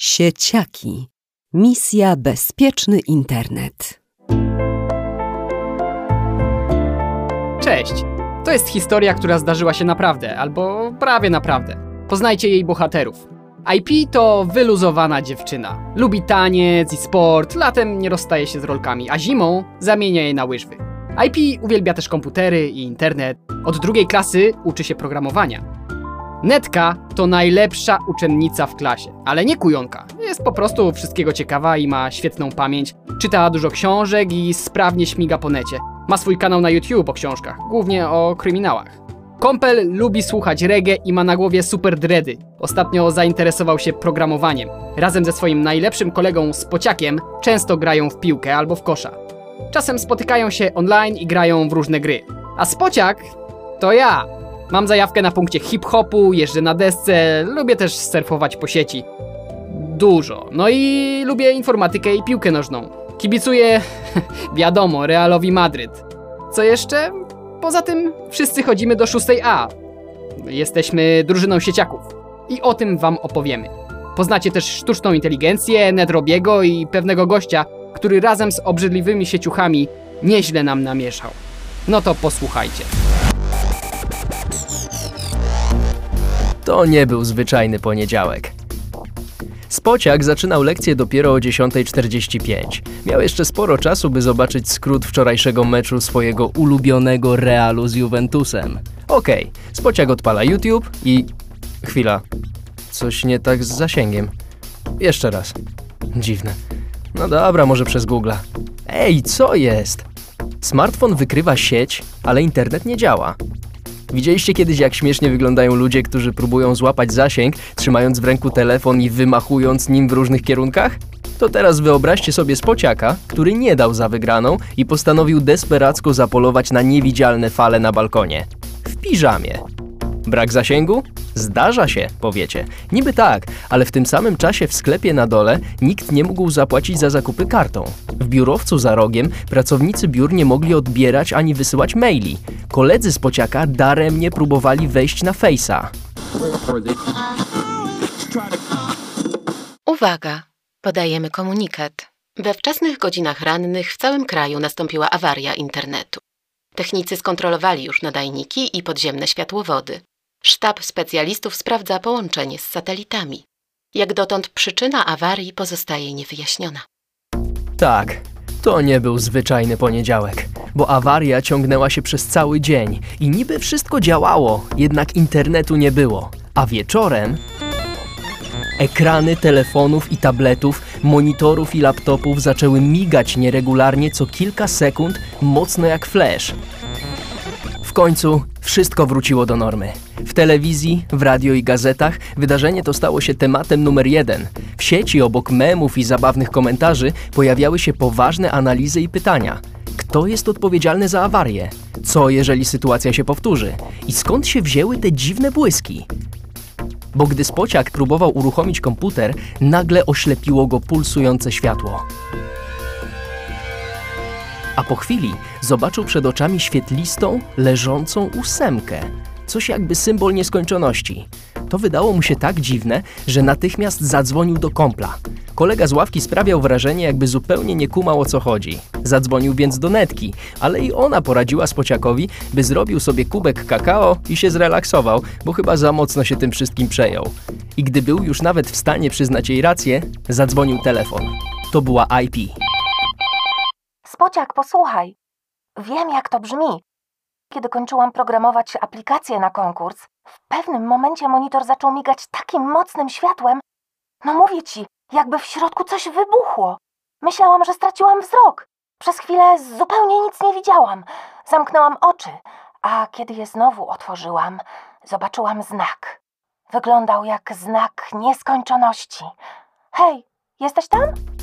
Sieciaki. Misja Bezpieczny Internet. Cześć! To jest historia, która zdarzyła się naprawdę, albo prawie naprawdę. Poznajcie jej bohaterów. IP to wyluzowana dziewczyna. Lubi taniec i sport, latem nie rozstaje się z rolkami, a zimą zamienia je na łyżwy. IP uwielbia też komputery i internet. Od drugiej klasy uczy się programowania. Netka to najlepsza uczennica w klasie, ale nie kujonka. Jest po prostu wszystkiego ciekawa i ma świetną pamięć. Czyta dużo książek i sprawnie śmiga po necie. Ma swój kanał na YouTube o książkach, głównie o kryminałach. Kompel lubi słuchać reggae i ma na głowie super dready. Ostatnio zainteresował się programowaniem. Razem ze swoim najlepszym kolegą Spociakiem często grają w piłkę albo w kosza. Czasem spotykają się online i grają w różne gry. A Spociak to ja. Mam zajawkę na punkcie hip-hopu, jeżdżę na desce, lubię też surfować po sieci. Dużo. No i lubię informatykę i piłkę nożną. Kibicuję, wiadomo, Realowi Madryt. Co jeszcze? Poza tym wszyscy chodzimy do 6A. Jesteśmy drużyną sieciaków. I o tym wam opowiemy. Poznacie też sztuczną inteligencję, Nedrobiego i pewnego gościa, który razem z obrzydliwymi sieciuchami nieźle nam namieszał. No to posłuchajcie. To nie był zwyczajny poniedziałek. Spociak zaczynał lekcję dopiero o 10.45. Miał jeszcze sporo czasu, by zobaczyć skrót wczorajszego meczu swojego ulubionego Realu z Juventusem. Okej, okay, Spociak odpala YouTube i... Chwila. Coś nie tak z zasięgiem. Jeszcze raz. Dziwne. No dobra, może przez Google'a. Ej, co jest? Smartfon wykrywa sieć, ale internet nie działa. Widzieliście kiedyś, jak śmiesznie wyglądają ludzie, którzy próbują złapać zasięg, trzymając w ręku telefon i wymachując nim w różnych kierunkach? To teraz wyobraźcie sobie spociaka, który nie dał za wygraną i postanowił desperacko zapolować na niewidzialne fale na balkonie. W piżamie. Brak zasięgu? Zdarza się, powiecie. Niby tak, ale w tym samym czasie w sklepie na dole nikt nie mógł zapłacić za zakupy kartą. W biurowcu za rogiem pracownicy biur nie mogli odbierać ani wysyłać maili. Koledzy z pociaka daremnie próbowali wejść na Face'a. Uwaga! Podajemy komunikat. We wczesnych godzinach rannych w całym kraju nastąpiła awaria internetu. Technicy skontrolowali już nadajniki i podziemne światłowody. Sztab specjalistów sprawdza połączenie z satelitami. Jak dotąd przyczyna awarii pozostaje niewyjaśniona. Tak, to nie był zwyczajny poniedziałek, bo awaria ciągnęła się przez cały dzień i niby wszystko działało, jednak internetu nie było. A wieczorem Ekrany telefonów i tabletów, monitorów i laptopów zaczęły migać nieregularnie co kilka sekund, mocno jak flash. W końcu wszystko wróciło do normy. W telewizji, w radio i gazetach wydarzenie to stało się tematem numer jeden. W sieci obok memów i zabawnych komentarzy pojawiały się poważne analizy i pytania. Kto jest odpowiedzialny za awarię? Co jeżeli sytuacja się powtórzy? I skąd się wzięły te dziwne błyski? Bo gdy Spociak próbował uruchomić komputer, nagle oślepiło go pulsujące światło a po chwili zobaczył przed oczami świetlistą, leżącą ósemkę. Coś jakby symbol nieskończoności. To wydało mu się tak dziwne, że natychmiast zadzwonił do kompla. Kolega z ławki sprawiał wrażenie, jakby zupełnie nie kumał o co chodzi. Zadzwonił więc do Netki, ale i ona poradziła Spociakowi, by zrobił sobie kubek kakao i się zrelaksował, bo chyba za mocno się tym wszystkim przejął. I gdy był już nawet w stanie przyznać jej rację, zadzwonił telefon. To była IP. Spociak, posłuchaj. Wiem, jak to brzmi. Kiedy kończyłam programować aplikację na konkurs, w pewnym momencie monitor zaczął migać takim mocnym światłem. No mówię ci, jakby w środku coś wybuchło. Myślałam, że straciłam wzrok. Przez chwilę zupełnie nic nie widziałam. Zamknęłam oczy, a kiedy je znowu otworzyłam, zobaczyłam znak. Wyglądał jak znak nieskończoności. Hej, jesteś tam?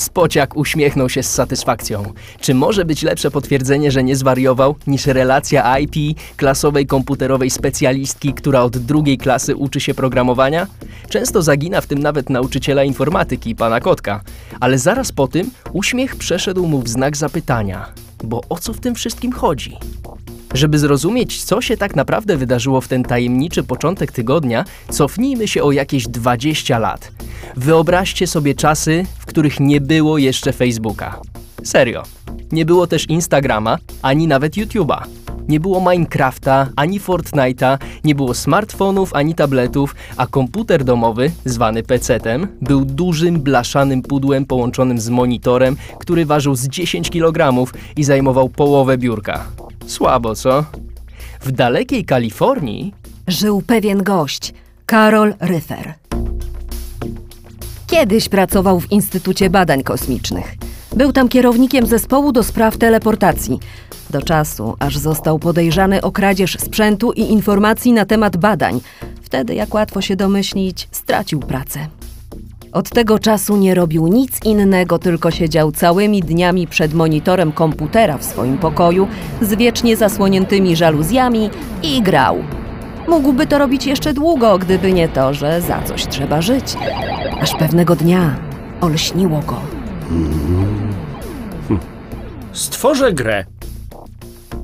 Spociak uśmiechnął się z satysfakcją. Czy może być lepsze potwierdzenie, że nie zwariował, niż relacja IP klasowej komputerowej specjalistki, która od drugiej klasy uczy się programowania? Często zagina w tym nawet nauczyciela informatyki, pana Kotka. Ale zaraz po tym uśmiech przeszedł mu w znak zapytania. Bo o co w tym wszystkim chodzi? Żeby zrozumieć, co się tak naprawdę wydarzyło w ten tajemniczy początek tygodnia, cofnijmy się o jakieś 20 lat. Wyobraźcie sobie czasy, w których nie było jeszcze Facebooka. Serio. Nie było też Instagrama, ani nawet YouTube'a. Nie było Minecrafta, ani Fortnite'a, nie było smartfonów, ani tabletów, a komputer domowy, zwany PC-tem, był dużym, blaszanym pudłem połączonym z monitorem, który ważył z 10 kg i zajmował połowę biurka. Słabo, co? W dalekiej Kalifornii Żył pewien gość, Karol Ryfer. Kiedyś pracował w Instytucie Badań Kosmicznych. Był tam kierownikiem zespołu do spraw teleportacji. Do czasu, aż został podejrzany o kradzież sprzętu i informacji na temat badań. Wtedy, jak łatwo się domyślić, stracił pracę. Od tego czasu nie robił nic innego, tylko siedział całymi dniami przed monitorem komputera w swoim pokoju z wiecznie zasłoniętymi żaluzjami i grał. Mógłby to robić jeszcze długo, gdyby nie to, że za coś trzeba żyć. Aż pewnego dnia olśniło go. Stworzę grę.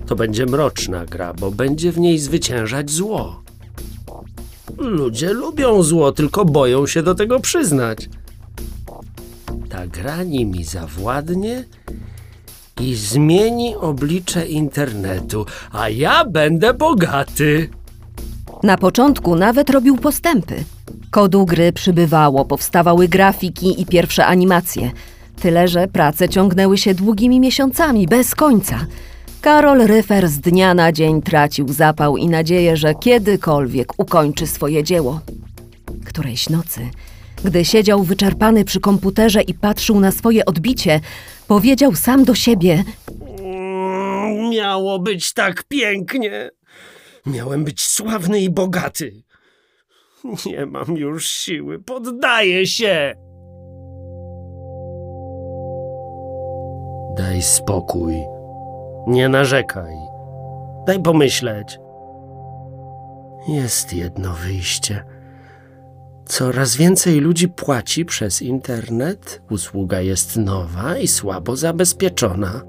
To będzie mroczna gra, bo będzie w niej zwyciężać zło. Ludzie lubią zło, tylko boją się do tego przyznać. Ta gra nimi zawładnie i zmieni oblicze internetu, a ja będę bogaty. Na początku nawet robił postępy. Kodu gry przybywało, powstawały grafiki i pierwsze animacje. Tyle, że prace ciągnęły się długimi miesiącami, bez końca. Karol Ryfer z dnia na dzień tracił zapał i nadzieję, że kiedykolwiek ukończy swoje dzieło. Którejś nocy, gdy siedział wyczerpany przy komputerze i patrzył na swoje odbicie, powiedział sam do siebie: Mm, Miało być tak pięknie. Miałem być sławny i bogaty. Nie mam już siły, poddaję się. Daj spokój. Nie narzekaj. Daj pomyśleć. Jest jedno wyjście. Coraz więcej ludzi płaci przez internet. Usługa jest nowa i słabo zabezpieczona.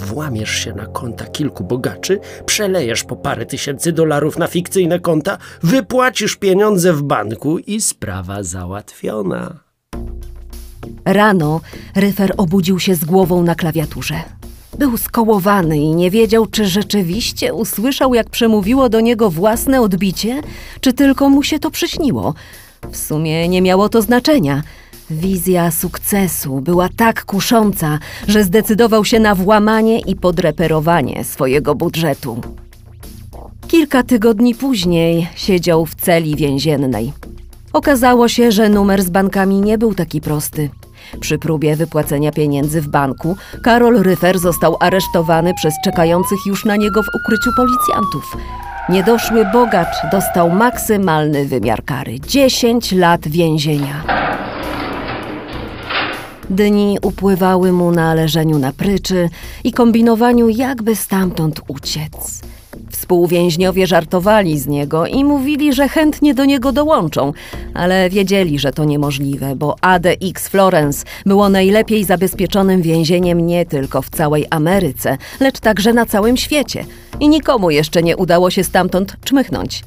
Włamiesz się na konta kilku bogaczy, przelejesz po parę tysięcy dolarów na fikcyjne konta, wypłacisz pieniądze w banku i sprawa załatwiona. Rano Ryfer obudził się z głową na klawiaturze. Był skołowany i nie wiedział, czy rzeczywiście usłyszał, jak przemówiło do niego własne odbicie, czy tylko mu się to przyśniło. W sumie nie miało to znaczenia. Wizja sukcesu była tak kusząca, że zdecydował się na włamanie i podreperowanie swojego budżetu. Kilka tygodni później siedział w celi więziennej. Okazało się, że numer z bankami nie był taki prosty. Przy próbie wypłacenia pieniędzy w banku, Karol Ryfer został aresztowany przez czekających już na niego w ukryciu policjantów. Niedoszły bogacz dostał maksymalny wymiar kary 10 lat więzienia. Dni upływały mu na leżeniu na pryczy i kombinowaniu, jakby stamtąd uciec. Współwięźniowie żartowali z niego i mówili, że chętnie do niego dołączą, ale wiedzieli, że to niemożliwe, bo ADX Florence było najlepiej zabezpieczonym więzieniem nie tylko w całej Ameryce, lecz także na całym świecie i nikomu jeszcze nie udało się stamtąd czmychnąć.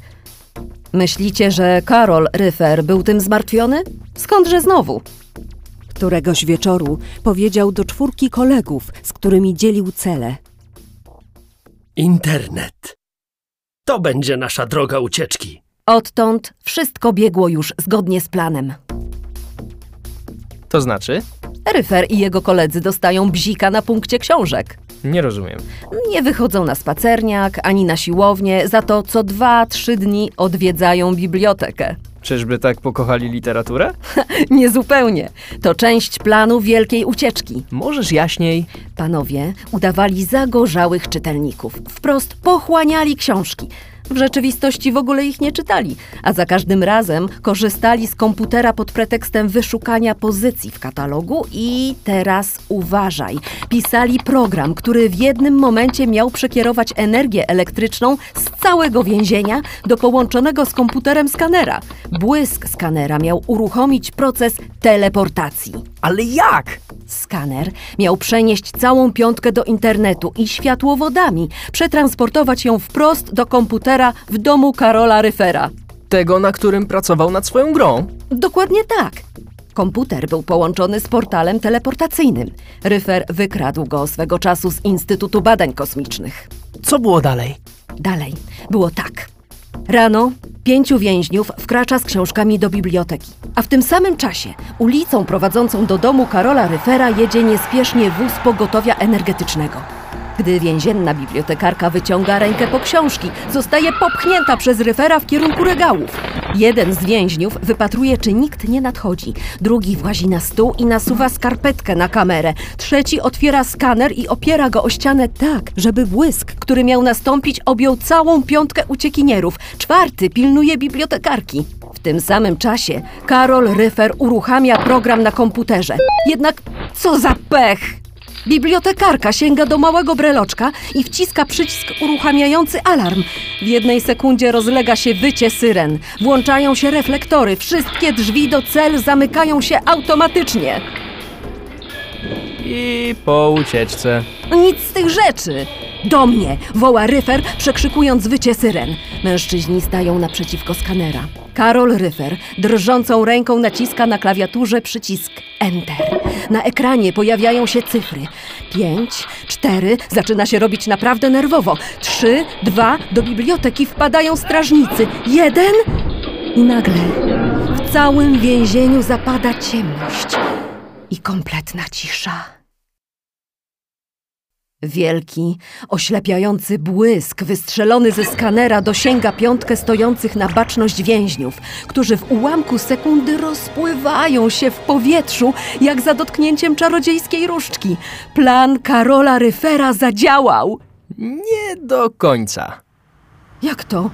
Myślicie, że Karol Ryfer był tym zmartwiony? Skądże znowu? Któregoś wieczoru powiedział do czwórki kolegów, z którymi dzielił cele. Internet. To będzie nasza droga ucieczki. Odtąd wszystko biegło już zgodnie z planem. to znaczy? Ryfer i jego koledzy dostają bzika na punkcie książek. Nie rozumiem. Nie wychodzą na spacerniak ani na siłownię, za to co dwa, trzy dni odwiedzają bibliotekę. Czyżby tak pokochali literaturę? Niezupełnie. To część planu wielkiej ucieczki. Możesz jaśniej? Panowie udawali zagorzałych czytelników. Wprost pochłaniali książki. W rzeczywistości w ogóle ich nie czytali, a za każdym razem korzystali z komputera pod pretekstem wyszukania pozycji w katalogu i teraz uważaj. Pisali program, który w jednym momencie miał przekierować energię elektryczną z całego więzienia do połączonego z komputerem skanera. Błysk skanera miał uruchomić proces teleportacji. Ale jak? Skaner miał przenieść całą piątkę do internetu i światłowodami przetransportować ją wprost do komputera w domu Karola Ryfera. Tego, na którym pracował nad swoją grą? Dokładnie tak. Komputer był połączony z portalem teleportacyjnym. Ryfer wykradł go swego czasu z Instytutu Badań Kosmicznych. Co było dalej? Dalej było tak. Rano pięciu więźniów wkracza z książkami do biblioteki, a w tym samym czasie ulicą prowadzącą do domu Karola Ryfera jedzie niespiesznie wóz pogotowia energetycznego. Gdy więzienna bibliotekarka wyciąga rękę po książki, zostaje popchnięta przez Ryfera w kierunku regałów. Jeden z więźniów wypatruje, czy nikt nie nadchodzi. Drugi włazi na stół i nasuwa skarpetkę na kamerę. Trzeci otwiera skaner i opiera go o ścianę tak, żeby błysk, który miał nastąpić, objął całą piątkę uciekinierów. Czwarty pilnuje bibliotekarki. W tym samym czasie Karol Ryfer uruchamia program na komputerze. Jednak co za pech! Bibliotekarka sięga do małego breloczka i wciska przycisk uruchamiający alarm. W jednej sekundzie rozlega się wycie syren. Włączają się reflektory. Wszystkie drzwi do cel zamykają się automatycznie. I po ucieczce. Nic z tych rzeczy. Do mnie! woła Ryfer, przekrzykując wycie syren. Mężczyźni stają naprzeciwko skanera. Karol Ryfer drżącą ręką naciska na klawiaturze przycisk Enter. Na ekranie pojawiają się cyfry. Pięć, cztery, zaczyna się robić naprawdę nerwowo. Trzy, dwa, do biblioteki wpadają strażnicy. Jeden i nagle w całym więzieniu zapada ciemność i kompletna cisza. Wielki, oślepiający błysk wystrzelony ze skanera dosięga piątkę stojących na baczność więźniów, którzy w ułamku sekundy rozpływają się w powietrzu, jak za dotknięciem czarodziejskiej różdżki. Plan Karola Ryfera zadziałał. Nie do końca. Jak to?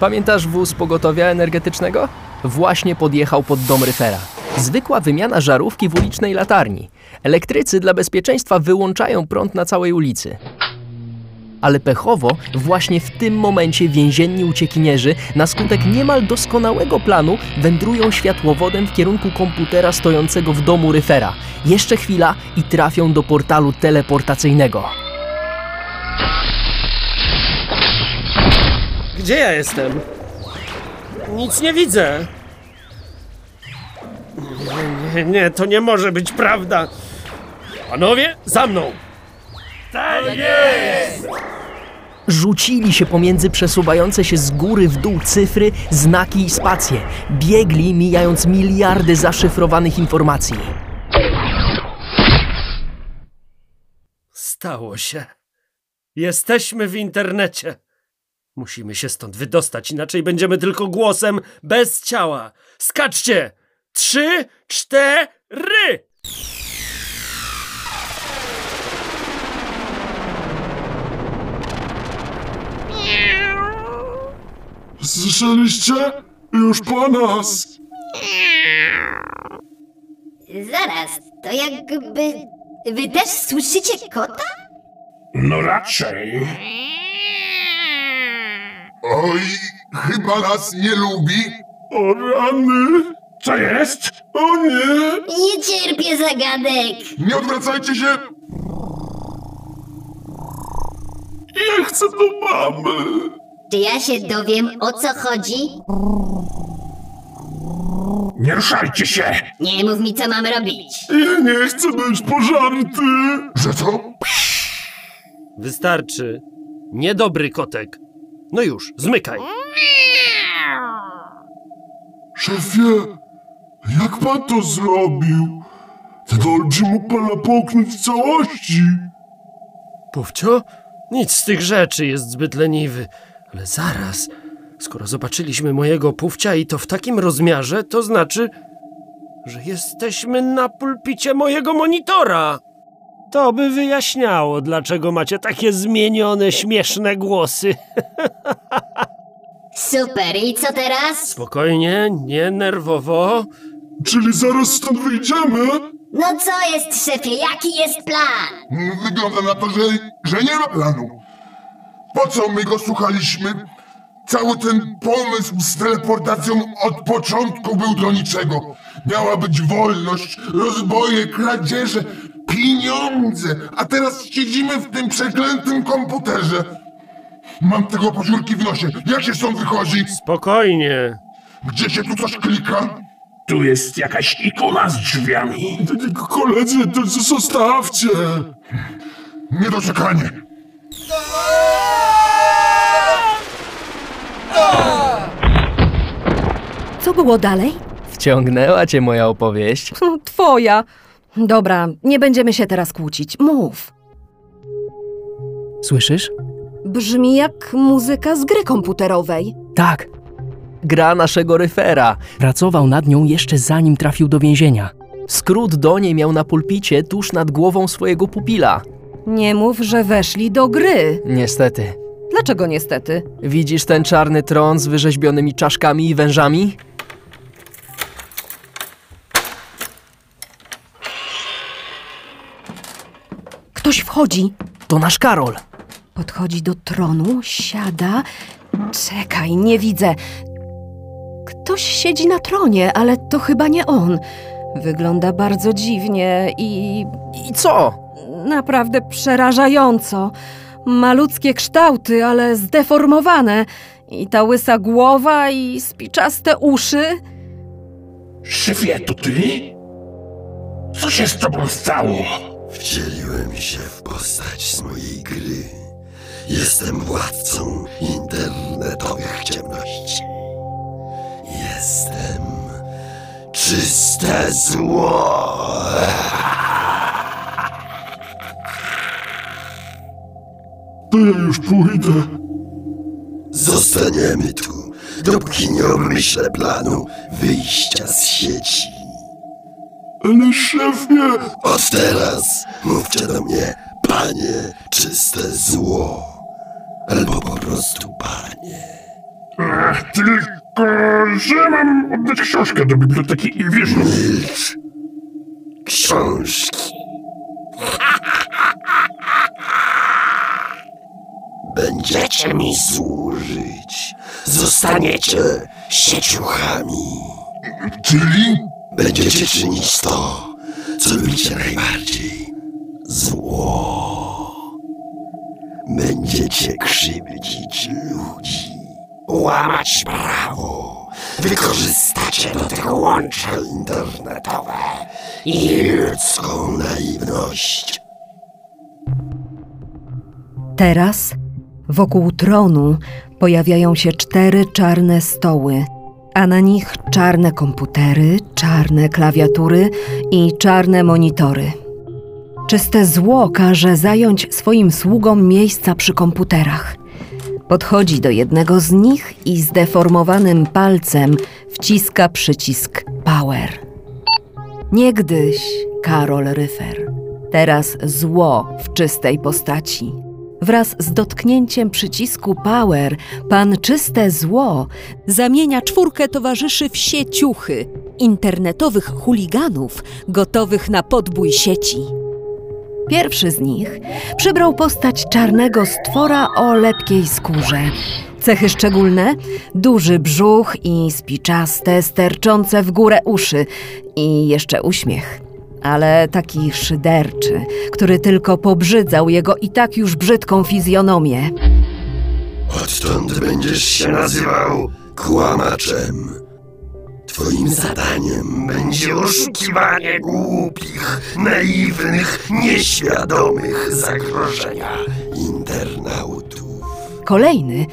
Pamiętasz wóz pogotowia energetycznego? Właśnie podjechał pod dom Ryfera. Zwykła wymiana żarówki w ulicznej latarni. Elektrycy dla bezpieczeństwa wyłączają prąd na całej ulicy. Ale pechowo, właśnie w tym momencie więzienni uciekinierzy na skutek niemal doskonałego planu wędrują światłowodem w kierunku komputera stojącego w domu Ryfera. Jeszcze chwila i trafią do portalu teleportacyjnego. Gdzie ja jestem? Nic nie widzę. Nie, nie, nie, to nie może być prawda. Panowie, za mną! Rzucili się pomiędzy przesuwające się z góry w dół cyfry, znaki i spacje. Biegli, mijając miliardy zaszyfrowanych informacji. Stało się. Jesteśmy w internecie. Musimy się stąd wydostać, inaczej będziemy tylko głosem bez ciała. Skaczcie! Trzy, cztery! Słyszeliście? Już po nas! Zaraz, to jakby... Wy też słyszycie kota? No raczej. Oj, chyba nas nie lubi. O rany! Co jest? O nie! Nie cierpię zagadek! Nie odwracajcie się! Ja chcę do mamy! Czy ja się dowiem, o co chodzi? Nie ruszajcie się! Nie mów mi, co mam robić. Ja nie chcę być pożarty! Że co? Wystarczy. Niedobry kotek. No już, zmykaj. Szefie, jak pan to zrobił? Ten olbrzym mógł pana połknąć w całości. Pufcio? Nic z tych rzeczy jest zbyt leniwy. Ale zaraz, skoro zobaczyliśmy mojego pufcia i to w takim rozmiarze, to znaczy, że jesteśmy na pulpicie mojego monitora. To by wyjaśniało, dlaczego macie takie zmienione, śmieszne głosy. Super, i co teraz? Spokojnie, nie nerwowo. Czyli zaraz stąd wyjdziemy? No co jest, szefie, jaki jest plan? Wygląda na to, że, że nie ma planu. Po co my go słuchaliśmy? Cały ten pomysł z teleportacją od początku był do niczego. Miała być wolność, rozboje, kradzieże, pieniądze, a teraz siedzimy w tym przeklętym komputerze. Mam tego posiórki w nosie. Jak się stąd wychodzi? Spokojnie. Gdzie się tu coś klika? Tu jest jakaś ikona z drzwiami. Koledzy, to zostawcie! Niedoczekanie! Co było dalej? Wciągnęła cię moja opowieść. Twoja. Dobra, nie będziemy się teraz kłócić. Mów. Słyszysz? Brzmi jak muzyka z gry komputerowej. Tak. Gra naszego ryfera. Pracował nad nią jeszcze zanim trafił do więzienia. Skrót do niej miał na pulpicie tuż nad głową swojego pupila. Nie mów, że weszli do gry. Niestety. Dlaczego niestety? Widzisz ten czarny tron z wyrzeźbionymi czaszkami i wężami? Ktoś wchodzi. To nasz Karol. Podchodzi do tronu, siada. Czekaj, nie widzę. Ktoś siedzi na tronie, ale to chyba nie on. Wygląda bardzo dziwnie i I co? naprawdę przerażająco. Maluckie kształty, ale zdeformowane. I ta łysa głowa i spiczaste uszy. Szefie, to ty? Co się z tobą stało? Wcieliłem się w postać z mojej gry. Jestem władcą internetowych ciemności. Jestem czyste zło. To ja już pójdę. Zostaniemy tu, dopóki nie obmyślę planu wyjścia z sieci. Ale szefie! Od teraz mówcie do mnie, panie, czyste zło. Albo po prostu panie. Ach, tylko, że mam oddać książkę do biblioteki i wiesz... Milcz. Książki. Będziecie mi służyć. Zostaniecie sieciuchami. Czyli? Będziecie czynić to, co lubicie najbardziej. Zło. Będziecie krzywdzić ludzi. Łamać prawo. Wykorzystacie do tego łącza internetowe i ludzką naiwność. Teraz wokół tronu pojawiają się cztery czarne stoły, a na nich czarne komputery, czarne klawiatury i czarne monitory. Czyste zło każe zająć swoim sługom miejsca przy komputerach. Podchodzi do jednego z nich i zdeformowanym palcem wciska przycisk Power. Niegdyś Karol Ryfer, teraz zło w czystej postaci. Wraz z dotknięciem przycisku Power, pan czyste zło Zamienia czwórkę towarzyszy w sieciuchy, internetowych chuliganów gotowych na podbój sieci. Pierwszy z nich przybrał postać czarnego stwora o lepkiej skórze. Cechy szczególne: duży brzuch i spiczaste, sterczące w górę uszy i jeszcze uśmiech. Ale taki szyderczy, który tylko pobrzydzał jego i tak już brzydką fizjonomię. Odtąd będziesz się nazywał kłamaczem. Twoim zadaniem będzie oszukiwanie głupich, naiwnych, nieświadomych zagrożenia internautów. Kolejny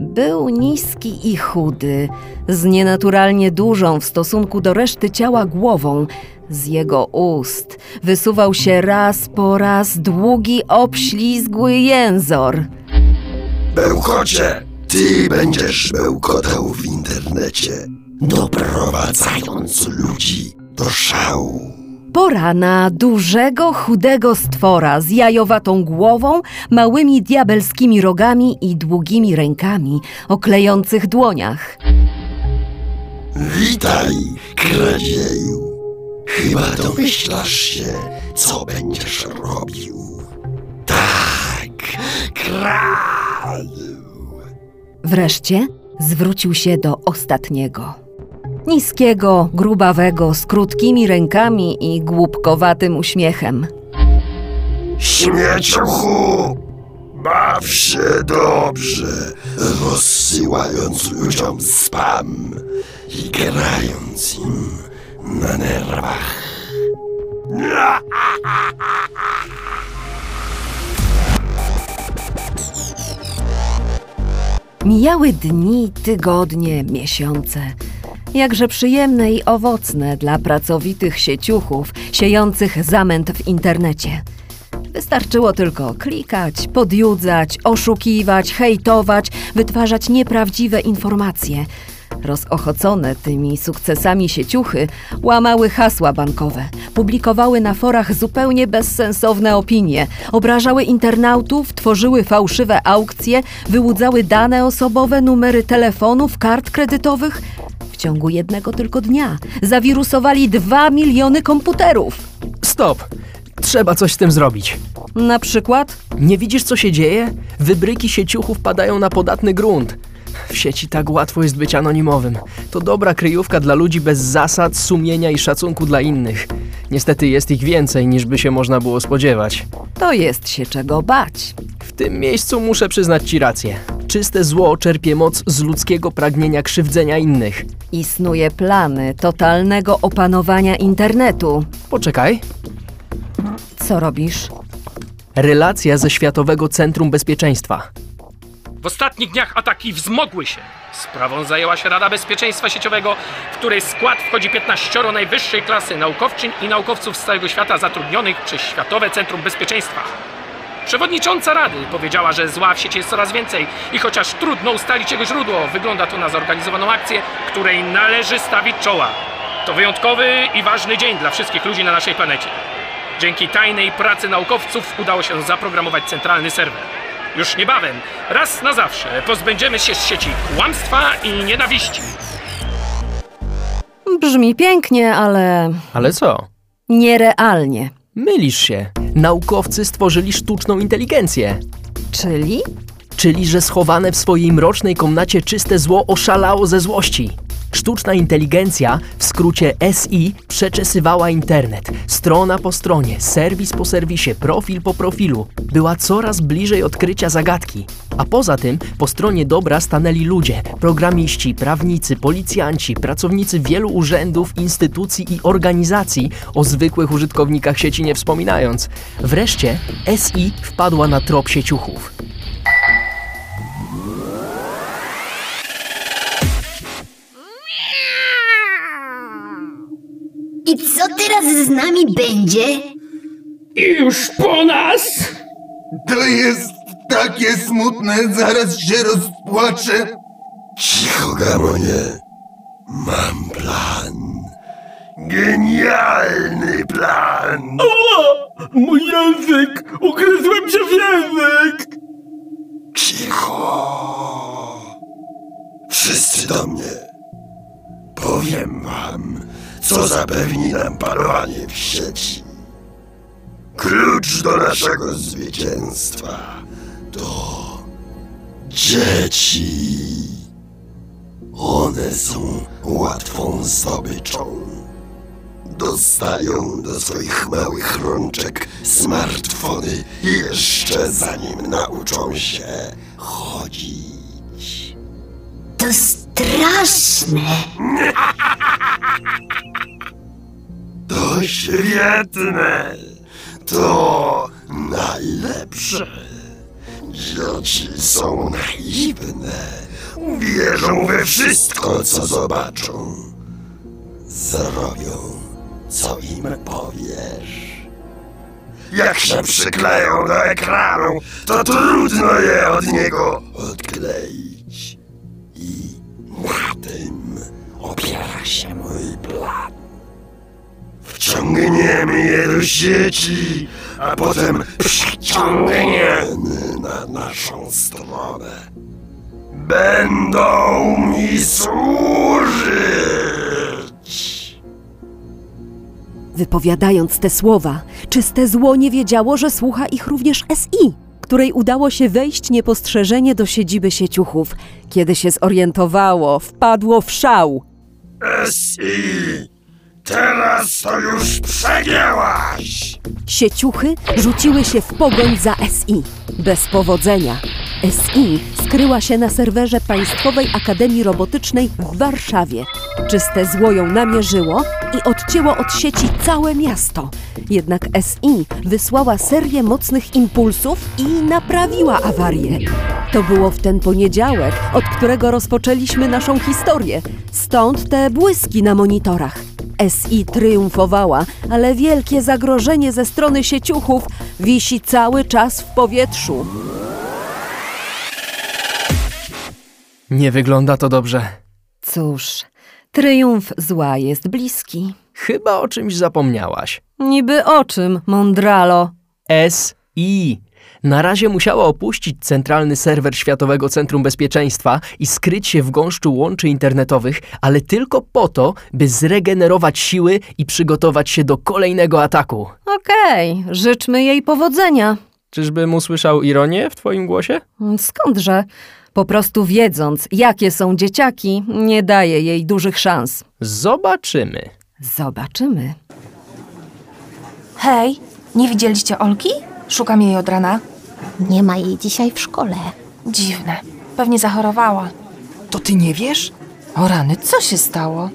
był niski i chudy, z nienaturalnie dużą w stosunku do reszty ciała głową. Z jego ust wysuwał się raz po raz długi, obślizgły jęzor. Bełkocie, ty będziesz bełkotał w internecie, doprowadzając ludzi do szału. Pora na dużego, chudego stwora z jajowatą głową, małymi diabelskimi rogami i długimi rękami o klejących dłoniach. Witaj, kradzieju. Chyba domyślasz się, co będziesz robił. Tak, kradł. Wreszcie zwrócił się do ostatniego. Niskiego, grubawego, z krótkimi rękami i głupkowatym uśmiechem. Śmieciuchu! Baw się dobrze, rozsyłając ludziom spam. i grając im na nerwach. Mijały dni, tygodnie, miesiące. Jakże przyjemne i owocne dla pracowitych sieciuchów, siejących zamęt w internecie. Wystarczyło tylko klikać, podjudzać, oszukiwać, hejtować, wytwarzać nieprawdziwe informacje. Rozochocone tymi sukcesami sieciuchy łamały hasła bankowe, publikowały na forach zupełnie bezsensowne opinie, obrażały internautów, tworzyły fałszywe aukcje, wyłudzały dane osobowe, numery telefonów, kart kredytowych. W ciągu jednego tylko dnia zawirusowali dwa miliony komputerów. Stop! Trzeba coś z tym zrobić. Na przykład Nie widzisz, co się dzieje? Wybryki sieciuchów padają na podatny grunt. W sieci tak łatwo jest być anonimowym. To dobra kryjówka dla ludzi bez zasad, sumienia i szacunku dla innych. Niestety jest ich więcej, niż by się można było spodziewać. to jest się czego bać. W tym miejscu muszę przyznać ci rację. Czyste zło czerpie moc z ludzkiego pragnienia krzywdzenia innych. Istnuje plany totalnego opanowania internetu. Poczekaj. Co robisz? Relacja ze Światowego Centrum Bezpieczeństwa. W ostatnich dniach ataki wzmogły się. Sprawą zajęła się Rada Bezpieczeństwa Sieciowego, w której skład wchodzi 15 najwyższej klasy naukowczyń i naukowców z całego świata zatrudnionych przez Światowe Centrum Bezpieczeństwa. Przewodnicząca Rady powiedziała, że zła w sieci jest coraz więcej i chociaż trudno ustalić jego źródło, wygląda to na zorganizowaną akcję, której należy stawić czoła. To wyjątkowy i ważny dzień dla wszystkich ludzi na naszej planecie. Dzięki tajnej pracy naukowców udało się zaprogramować centralny serwer. Już niebawem, raz na zawsze, pozbędziemy się z sieci kłamstwa i nienawiści. Brzmi pięknie, ale Ale co? nierealnie. Mylisz się. Naukowcy stworzyli sztuczną inteligencję. Czyli? Czyli, że schowane w swojej mrocznej komnacie czyste zło oszalało ze złości. Sztuczna inteligencja, w skrócie SI, przeczesywała internet. Strona po stronie, serwis po serwisie, profil po profilu. Była coraz bliżej odkrycia zagadki. A poza tym, po stronie dobra stanęli ludzie, programiści, prawnicy, policjanci, pracownicy wielu urzędów, instytucji i organizacji, o zwykłych użytkownikach sieci nie wspominając. Wreszcie SI wpadła na trop sieciuchów. Teraz z nami będzie? I już po nas! To jest takie smutne, zaraz się rozpłaczę. Cicho, Gamonie. Mam plan. Genialny plan! Mój język! Ugryzłem się w język! Cicho! Wszyscy do mnie. Powiem wam, co zapewni nam panowanie w sieci. Klucz do naszego zwycięstwa to dzieci. One są łatwą zdobyczą. Dostają do swoich małych rączek smartfony jeszcze zanim nauczą się chodzić. To straszne. To świetne! To najlepsze! Dzieci są naiwne. Uwierzą we wszystko, co zobaczą. Zrobią, co im powiesz. Jak się przykleją do ekranu, to trudno je od niego odkleić. Na tym opiera się mój plan. Wciągniemy je do sieci, a potem przyciągniemy na naszą stronę. Będą mi służyć. Wypowiadając te słowa, czyste zło nie wiedziało, że słucha ich również SI, której udało się wejść niepostrzeżenie do siedziby sieciuchów. Kiedy się zorientowało, wpadło w szał. SI, teraz to już przegięłaś! Sieciuchy rzuciły się w pogoń za SI. Bez powodzenia. SI skryła się na serwerze Państwowej Akademii Robotycznej w Warszawie. Czyste zło ją namierzyło i odcięło od sieci całe miasto. Jednak SI wysłała serię mocnych impulsów i naprawiła awarię. To było w ten poniedziałek, od którego rozpoczęliśmy naszą historię. Stąd te błyski na monitorach. SI triumfowała, ale wielkie zagrożenie ze strony sieciuchów wisi cały czas w powietrzu. Nie wygląda to dobrze. Cóż, triumf zła jest bliski. Chyba o czymś zapomniałaś. Niby o czym, mądralo? SI. Na razie musiała opuścić centralny serwer Światowego Centrum Bezpieczeństwa i skryć się w gąszczu łączy internetowych, ale tylko po to, by zregenerować siły i przygotować się do kolejnego ataku. Okej, życzmy jej powodzenia. Czyżbym usłyszał ironię w twoim głosie? Skądże? Po prostu wiedząc, jakie są dzieciaki, nie daje jej dużych szans. Zobaczymy. Zobaczymy. Hej, nie widzieliście Olki? Szukam jej od rana. Nie ma jej dzisiaj w szkole. Dziwne. Pewnie zachorowała. To ty nie wiesz? O rany, co się stało?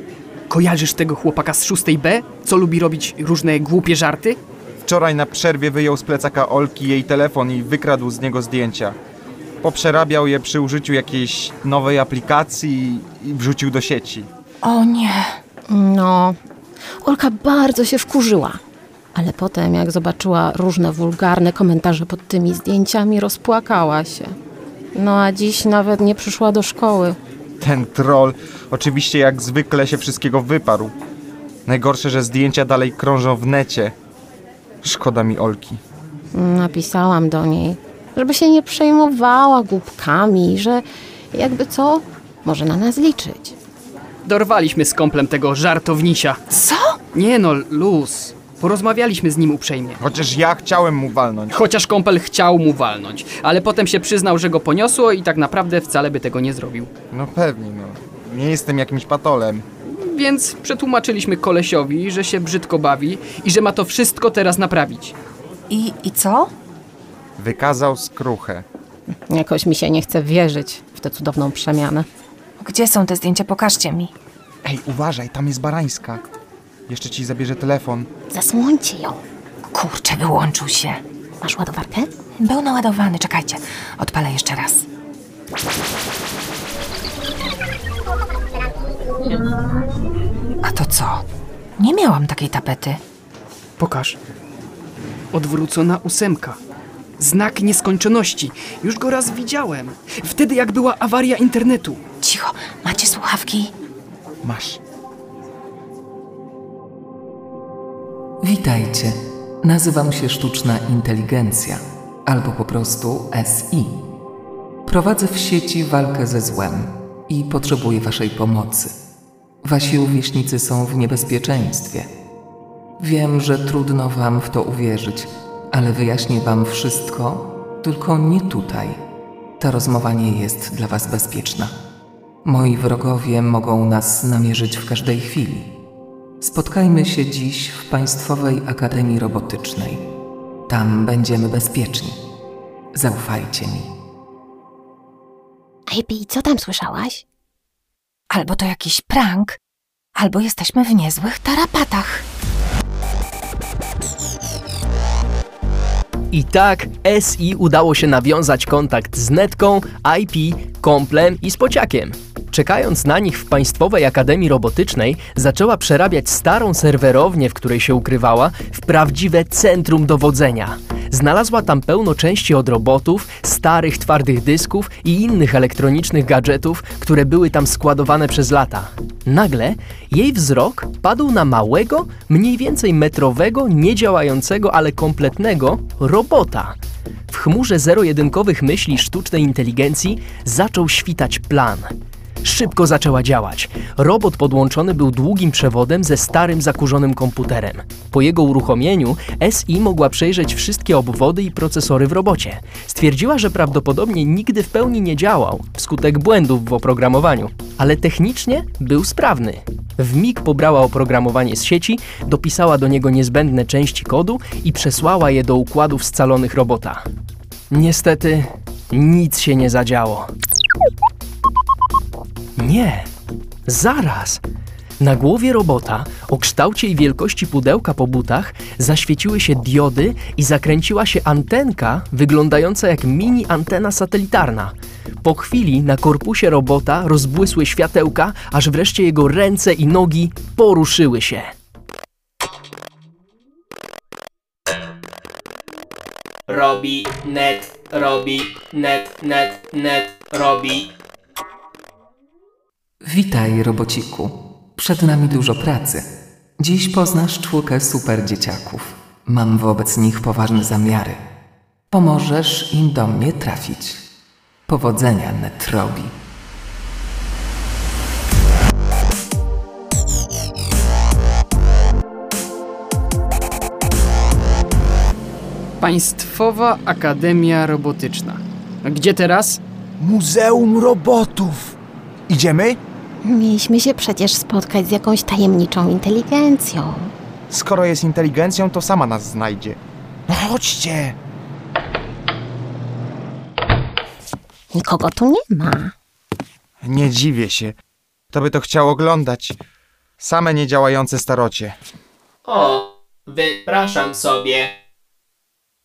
Kojarzysz tego chłopaka z 6B, co lubi robić różne głupie żarty? Wczoraj na przerwie wyjął z plecaka Olki jej telefon i wykradł z niego zdjęcia. Poprzerabiał je przy użyciu jakiejś nowej aplikacji i wrzucił do sieci. O nie. No, Olka bardzo się wkurzyła. Ale potem, jak zobaczyła różne wulgarne komentarze pod tymi zdjęciami, rozpłakała się. No a dziś nawet nie przyszła do szkoły. Ten troll oczywiście jak zwykle się wszystkiego wyparł. Najgorsze, że zdjęcia dalej krążą w necie. Szkoda mi Olki. Napisałam do niej, żeby się nie przejmowała głupkami, że jakby co, może na nas liczyć. Dorwaliśmy z komplem tego żartownisia. Co? Nie no, luz. Porozmawialiśmy z nim uprzejmie. Chociaż ja chciałem mu walnąć. Chociaż kąpel chciał mu walnąć, ale potem się przyznał, że go poniosło i tak naprawdę wcale by tego nie zrobił. No pewnie, no. Nie jestem jakimś patolem. Więc przetłumaczyliśmy kolesiowi, że się brzydko bawi i że ma to wszystko teraz naprawić. I, i co? Wykazał skruchę. Jakoś mi się nie chce wierzyć w tę cudowną przemianę. Gdzie są te zdjęcia? Pokażcie mi. Ej, uważaj, tam jest barańska. Jeszcze ci zabierze telefon. Zasłońcie ją. Kurczę, wyłączył się. Masz ładowarkę? Był naładowany, czekajcie. Odpalę jeszcze raz. A to co? Nie miałam takiej tapety. Pokaż. Odwrócona ósemka. Znak nieskończoności. Już go raz widziałem. Wtedy jak była awaria internetu. Cicho, macie słuchawki? Masz. Witajcie. Nazywam się Sztuczna Inteligencja, albo po prostu SI. Prowadzę w sieci walkę ze złem i potrzebuję Waszej pomocy. Wasi rówieśnicy są w niebezpieczeństwie. Wiem, że trudno Wam w to uwierzyć, ale wyjaśnię Wam wszystko, tylko nie tutaj. Ta rozmowa nie jest dla Was bezpieczna. Moi wrogowie mogą nas namierzyć w każdej chwili. Spotkajmy się dziś w Państwowej Akademii Robotycznej. Tam będziemy bezpieczni. Zaufajcie mi. Ej, co tam słyszałaś? Albo to jakiś prank, albo jesteśmy w niezłych tarapatach. I tak SI udało się nawiązać kontakt z Netką, IP, Komplem i Spociakiem. Czekając na nich w Państwowej Akademii Robotycznej, zaczęła przerabiać starą serwerownię, w której się ukrywała, w prawdziwe centrum dowodzenia. Znalazła tam pełno części od robotów, starych twardych dysków i innych elektronicznych gadżetów, które były tam składowane przez lata. Nagle jej wzrok padł na małego, mniej więcej metrowego, niedziałającego, ale kompletnego robota. W chmurze zero-jedynkowych myśli sztucznej inteligencji zaczął świtać plan. Szybko zaczęła działać. Robot podłączony był długim przewodem ze starym zakurzonym komputerem. Po jego uruchomieniu SI mogła przejrzeć wszystkie obwody i procesory w robocie. Stwierdziła, że prawdopodobnie nigdy w pełni nie działał wskutek błędów w oprogramowaniu, ale technicznie był sprawny. W mig pobrała oprogramowanie z sieci, dopisała do niego niezbędne części kodu i przesłała je do układów scalonych robota. Niestety nic się nie zadziało. Nie, zaraz. Na głowie robota, o kształcie i wielkości pudełka po butach, zaświeciły się diody i zakręciła się antenka wyglądająca jak mini antena satelitarna. Po chwili na korpusie robota rozbłysły światełka, aż wreszcie jego ręce i nogi poruszyły się. Robi, net, robi, net, net, net, robi. Witaj, robociku. Przed nami dużo pracy. Dziś poznasz czwórkę super dzieciaków. Mam wobec nich poważne zamiary. Pomożesz im do mnie trafić. Powodzenia, Netrobi. Państwowa Akademia Robotyczna. Gdzie teraz? Muzeum Robotów. Idziemy? Mieliśmy się przecież spotkać z jakąś tajemniczą inteligencją. Skoro jest inteligencją, to sama nas znajdzie. No chodźcie. Nikogo tu nie ma. Nie dziwię się. To by to chciał oglądać. Same niedziałające starocie. O, wypraszam sobie.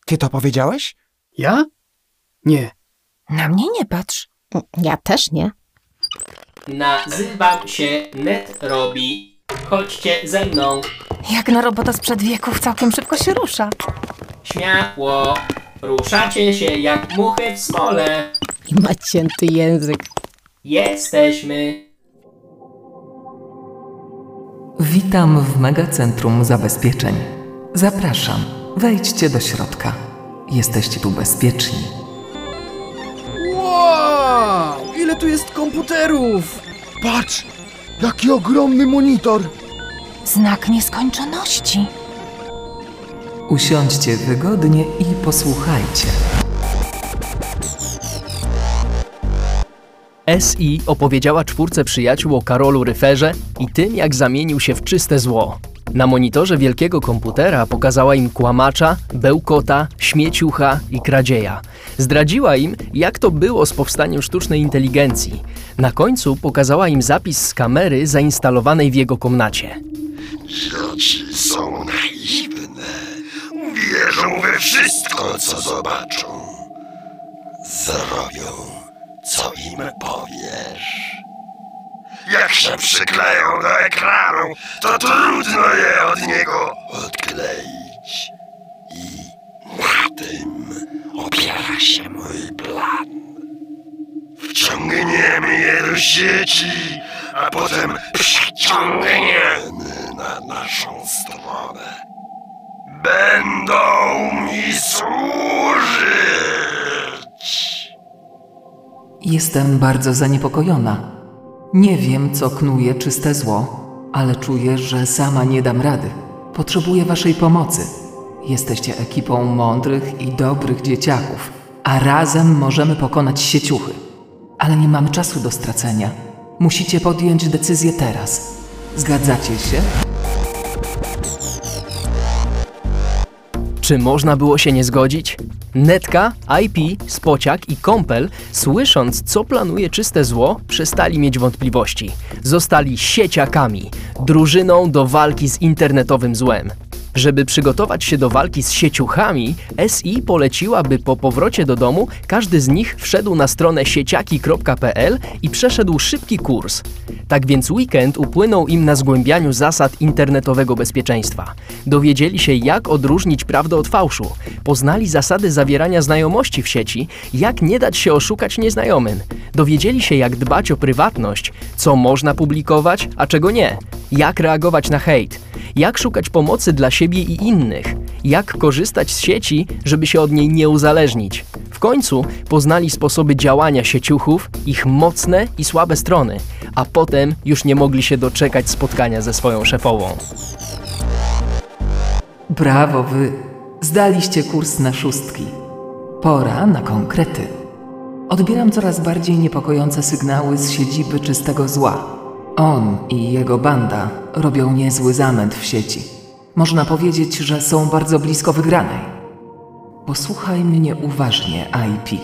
Ty to powiedziałeś? Ja? Nie. Na mnie nie patrz. Ja też nie. Nazywam się Net Robi. Chodźcie ze mną. Jak na robota sprzed wieków całkiem szybko się rusza. Śmiało. Ruszacie się jak muchy w smole. I ma cięty język. Jesteśmy. Witam w Megacentrum Zabezpieczeń. Zapraszam. Wejdźcie do środka. Jesteście tu bezpieczni. Wow! Ile tu jest komputerów? Patrz! Jaki ogromny monitor! Znak nieskończoności. Usiądźcie wygodnie i posłuchajcie. SI opowiedziała czwórce przyjaciół o Karolu Ryferze i tym, jak zamienił się w czyste zło. Na monitorze wielkiego komputera pokazała im kłamacza, bełkota, śmieciucha i kradzieja. Zdradziła im, jak to było z powstaniem sztucznej inteligencji. Na końcu pokazała im zapis z kamery zainstalowanej w jego komnacie. Dzieci są naiwne. Uwierzą we wszystko, co zobaczą. Zrobią, co im powiesz. Jak się przykleją do ekranu, to trudno je od niego odkleić. I na tym opiera się mój plan. Wciągniemy je do sieci, a potem przeciągniemy na naszą stronę. Będą mi służyć. Jestem bardzo zaniepokojona. Nie wiem, co knuje czyste zło, ale czuję, że sama nie dam rady. Potrzebuję Waszej pomocy. Jesteście ekipą mądrych i dobrych dzieciaków, a razem możemy pokonać sieciuchy. Ale nie mamy czasu do stracenia. Musicie podjąć decyzję teraz. Zgadzacie się? Czy można było się nie zgodzić? Netka, IP, Spociak i Kąpel, słysząc, co planuje czyste zło, przestali mieć wątpliwości. Zostali sieciakami, drużyną do walki z internetowym złem. Żeby przygotować się do walki z sieciuchami, SI poleciła, by po powrocie do domu każdy z nich wszedł na stronę sieciaki.pl i przeszedł szybki kurs. Tak więc weekend upłynął im na zgłębianiu zasad internetowego bezpieczeństwa. Dowiedzieli się, jak odróżnić prawdę od fałszu, poznali zasady zawierania znajomości w sieci, jak nie dać się oszukać nieznajomym. Dowiedzieli się, jak dbać o prywatność, co można publikować, a czego nie, jak reagować na hejt, jak szukać pomocy dla siebie i innych, jak korzystać z sieci, żeby się od niej nie uzależnić. W końcu poznali sposoby działania sieciuchów, ich mocne i słabe strony, a potem już nie mogli się doczekać spotkania ze swoją szefową. Brawo wy! Zdaliście kurs na szóstki. Pora na konkrety. Odbieram coraz bardziej niepokojące sygnały z siedziby czystego zła. On i jego banda robią niezły zamęt w sieci. Można powiedzieć, że są bardzo blisko wygranej. Posłuchaj mnie uważnie, IP.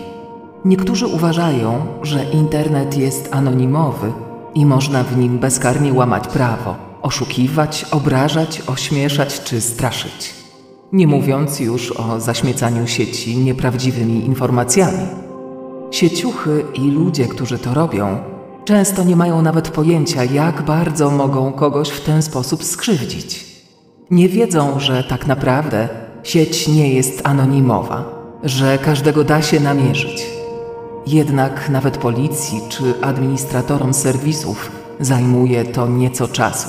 Niektórzy uważają, że internet jest anonimowy i można w nim bezkarnie łamać prawo, oszukiwać, obrażać, ośmieszać czy straszyć. Nie mówiąc już o zaśmiecaniu sieci nieprawdziwymi informacjami. Sieciuchy i ludzie, którzy to robią, często nie mają nawet pojęcia, jak bardzo mogą kogoś w ten sposób skrzywdzić. Nie wiedzą, że tak naprawdę sieć nie jest anonimowa, że każdego da się namierzyć. Jednak nawet policji czy administratorom serwisów zajmuje to nieco czasu.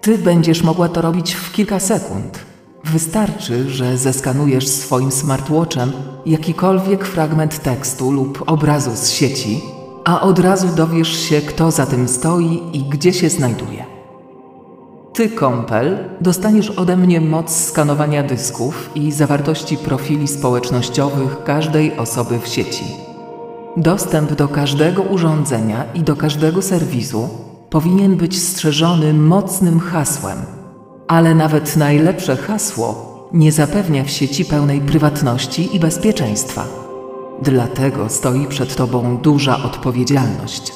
Ty będziesz mogła to robić w kilka sekund. Wystarczy, że zeskanujesz swoim smartwatchem jakikolwiek fragment tekstu lub obrazu z sieci, a od razu dowiesz się, kto za tym stoi i gdzie się znajduje. Ty, kąpel, dostaniesz ode mnie moc skanowania dysków i zawartości profili społecznościowych każdej osoby w sieci. Dostęp do każdego urządzenia i do każdego serwisu powinien być strzeżony mocnym hasłem, ale nawet najlepsze hasło nie zapewnia w sieci pełnej prywatności i bezpieczeństwa. Dlatego stoi przed Tobą duża odpowiedzialność.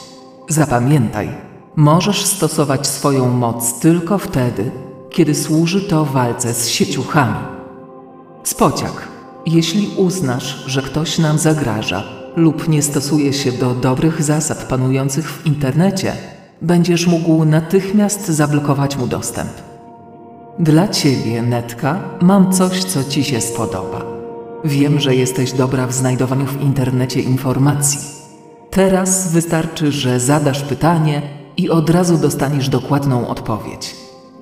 Zapamiętaj, możesz stosować swoją moc tylko wtedy, kiedy służy to walce z sieciuchami. Spociak, jeśli uznasz, że ktoś nam zagraża lub nie stosuje się do dobrych zasad panujących w internecie, będziesz mógł natychmiast zablokować mu dostęp. Dla ciebie, Netka, mam coś, co ci się spodoba. Wiem, że jesteś dobra w znajdowaniu w internecie informacji. Teraz wystarczy, że zadasz pytanie i od razu dostaniesz dokładną odpowiedź.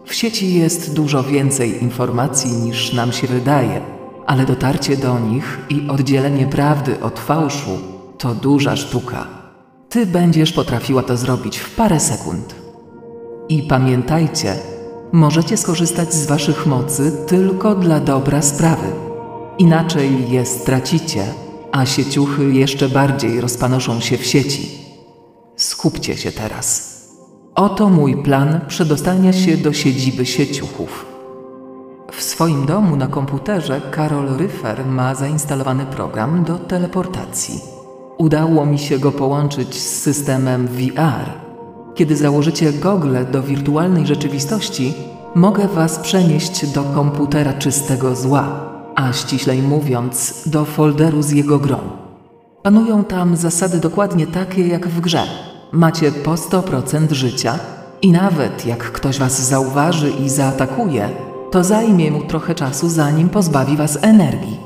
W sieci jest dużo więcej informacji niż nam się wydaje, ale dotarcie do nich i oddzielenie prawdy od fałszu to duża sztuka. Ty będziesz potrafiła to zrobić w parę sekund. I pamiętajcie, możecie skorzystać z waszych mocy tylko dla dobra sprawy. Inaczej je stracicie, a sieciuchy jeszcze bardziej rozpanoszą się w sieci. Skupcie się teraz. Oto mój plan przedostania się do siedziby sieciuchów. W swoim domu na komputerze Karol Ryfer ma zainstalowany program do teleportacji. Udało mi się go połączyć z systemem VR. Kiedy założycie gogle do wirtualnej rzeczywistości, mogę Was przenieść do komputera czystego zła, a ściślej mówiąc, do folderu z jego grą. Panują tam zasady dokładnie takie jak w grze. Macie po 100% życia i nawet jak ktoś Was zauważy i zaatakuje, to zajmie mu trochę czasu, zanim pozbawi Was energii.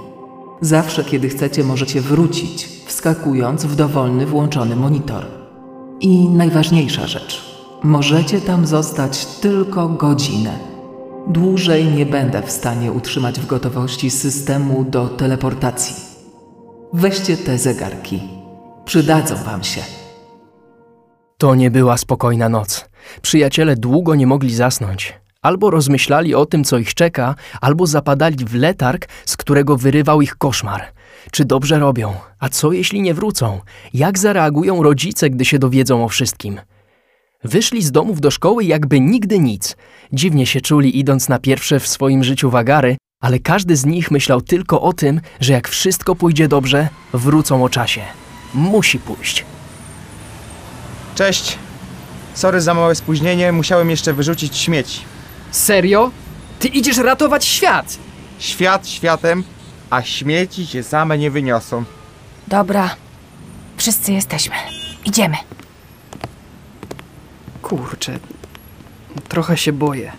Zawsze, kiedy chcecie, możecie wrócić, wskakując w dowolny włączony monitor. I najważniejsza rzecz. Możecie tam zostać tylko godzinę. Dłużej nie będę w stanie utrzymać w gotowości systemu do teleportacji. Weźcie te zegarki. Przydadzą wam się. To nie była spokojna noc. Przyjaciele długo nie mogli zasnąć. Albo rozmyślali o tym, co ich czeka, albo zapadali w letarg, z którego wyrywał ich koszmar. Czy dobrze robią? A co jeśli nie wrócą? Jak zareagują rodzice, gdy się dowiedzą o wszystkim? Wyszli z domów do szkoły jakby nigdy nic. Dziwnie się czuli idąc na pierwsze w swoim życiu wagary, ale każdy z nich myślał tylko o tym, że jak wszystko pójdzie dobrze, wrócą o czasie. Musi pójść. Cześć. Sorry za małe spóźnienie, musiałem jeszcze wyrzucić śmieci. Serio? Ty idziesz ratować świat! Świat światem, a śmieci się same nie wyniosą. Dobra, wszyscy jesteśmy. Idziemy. Kurczę, trochę się boję.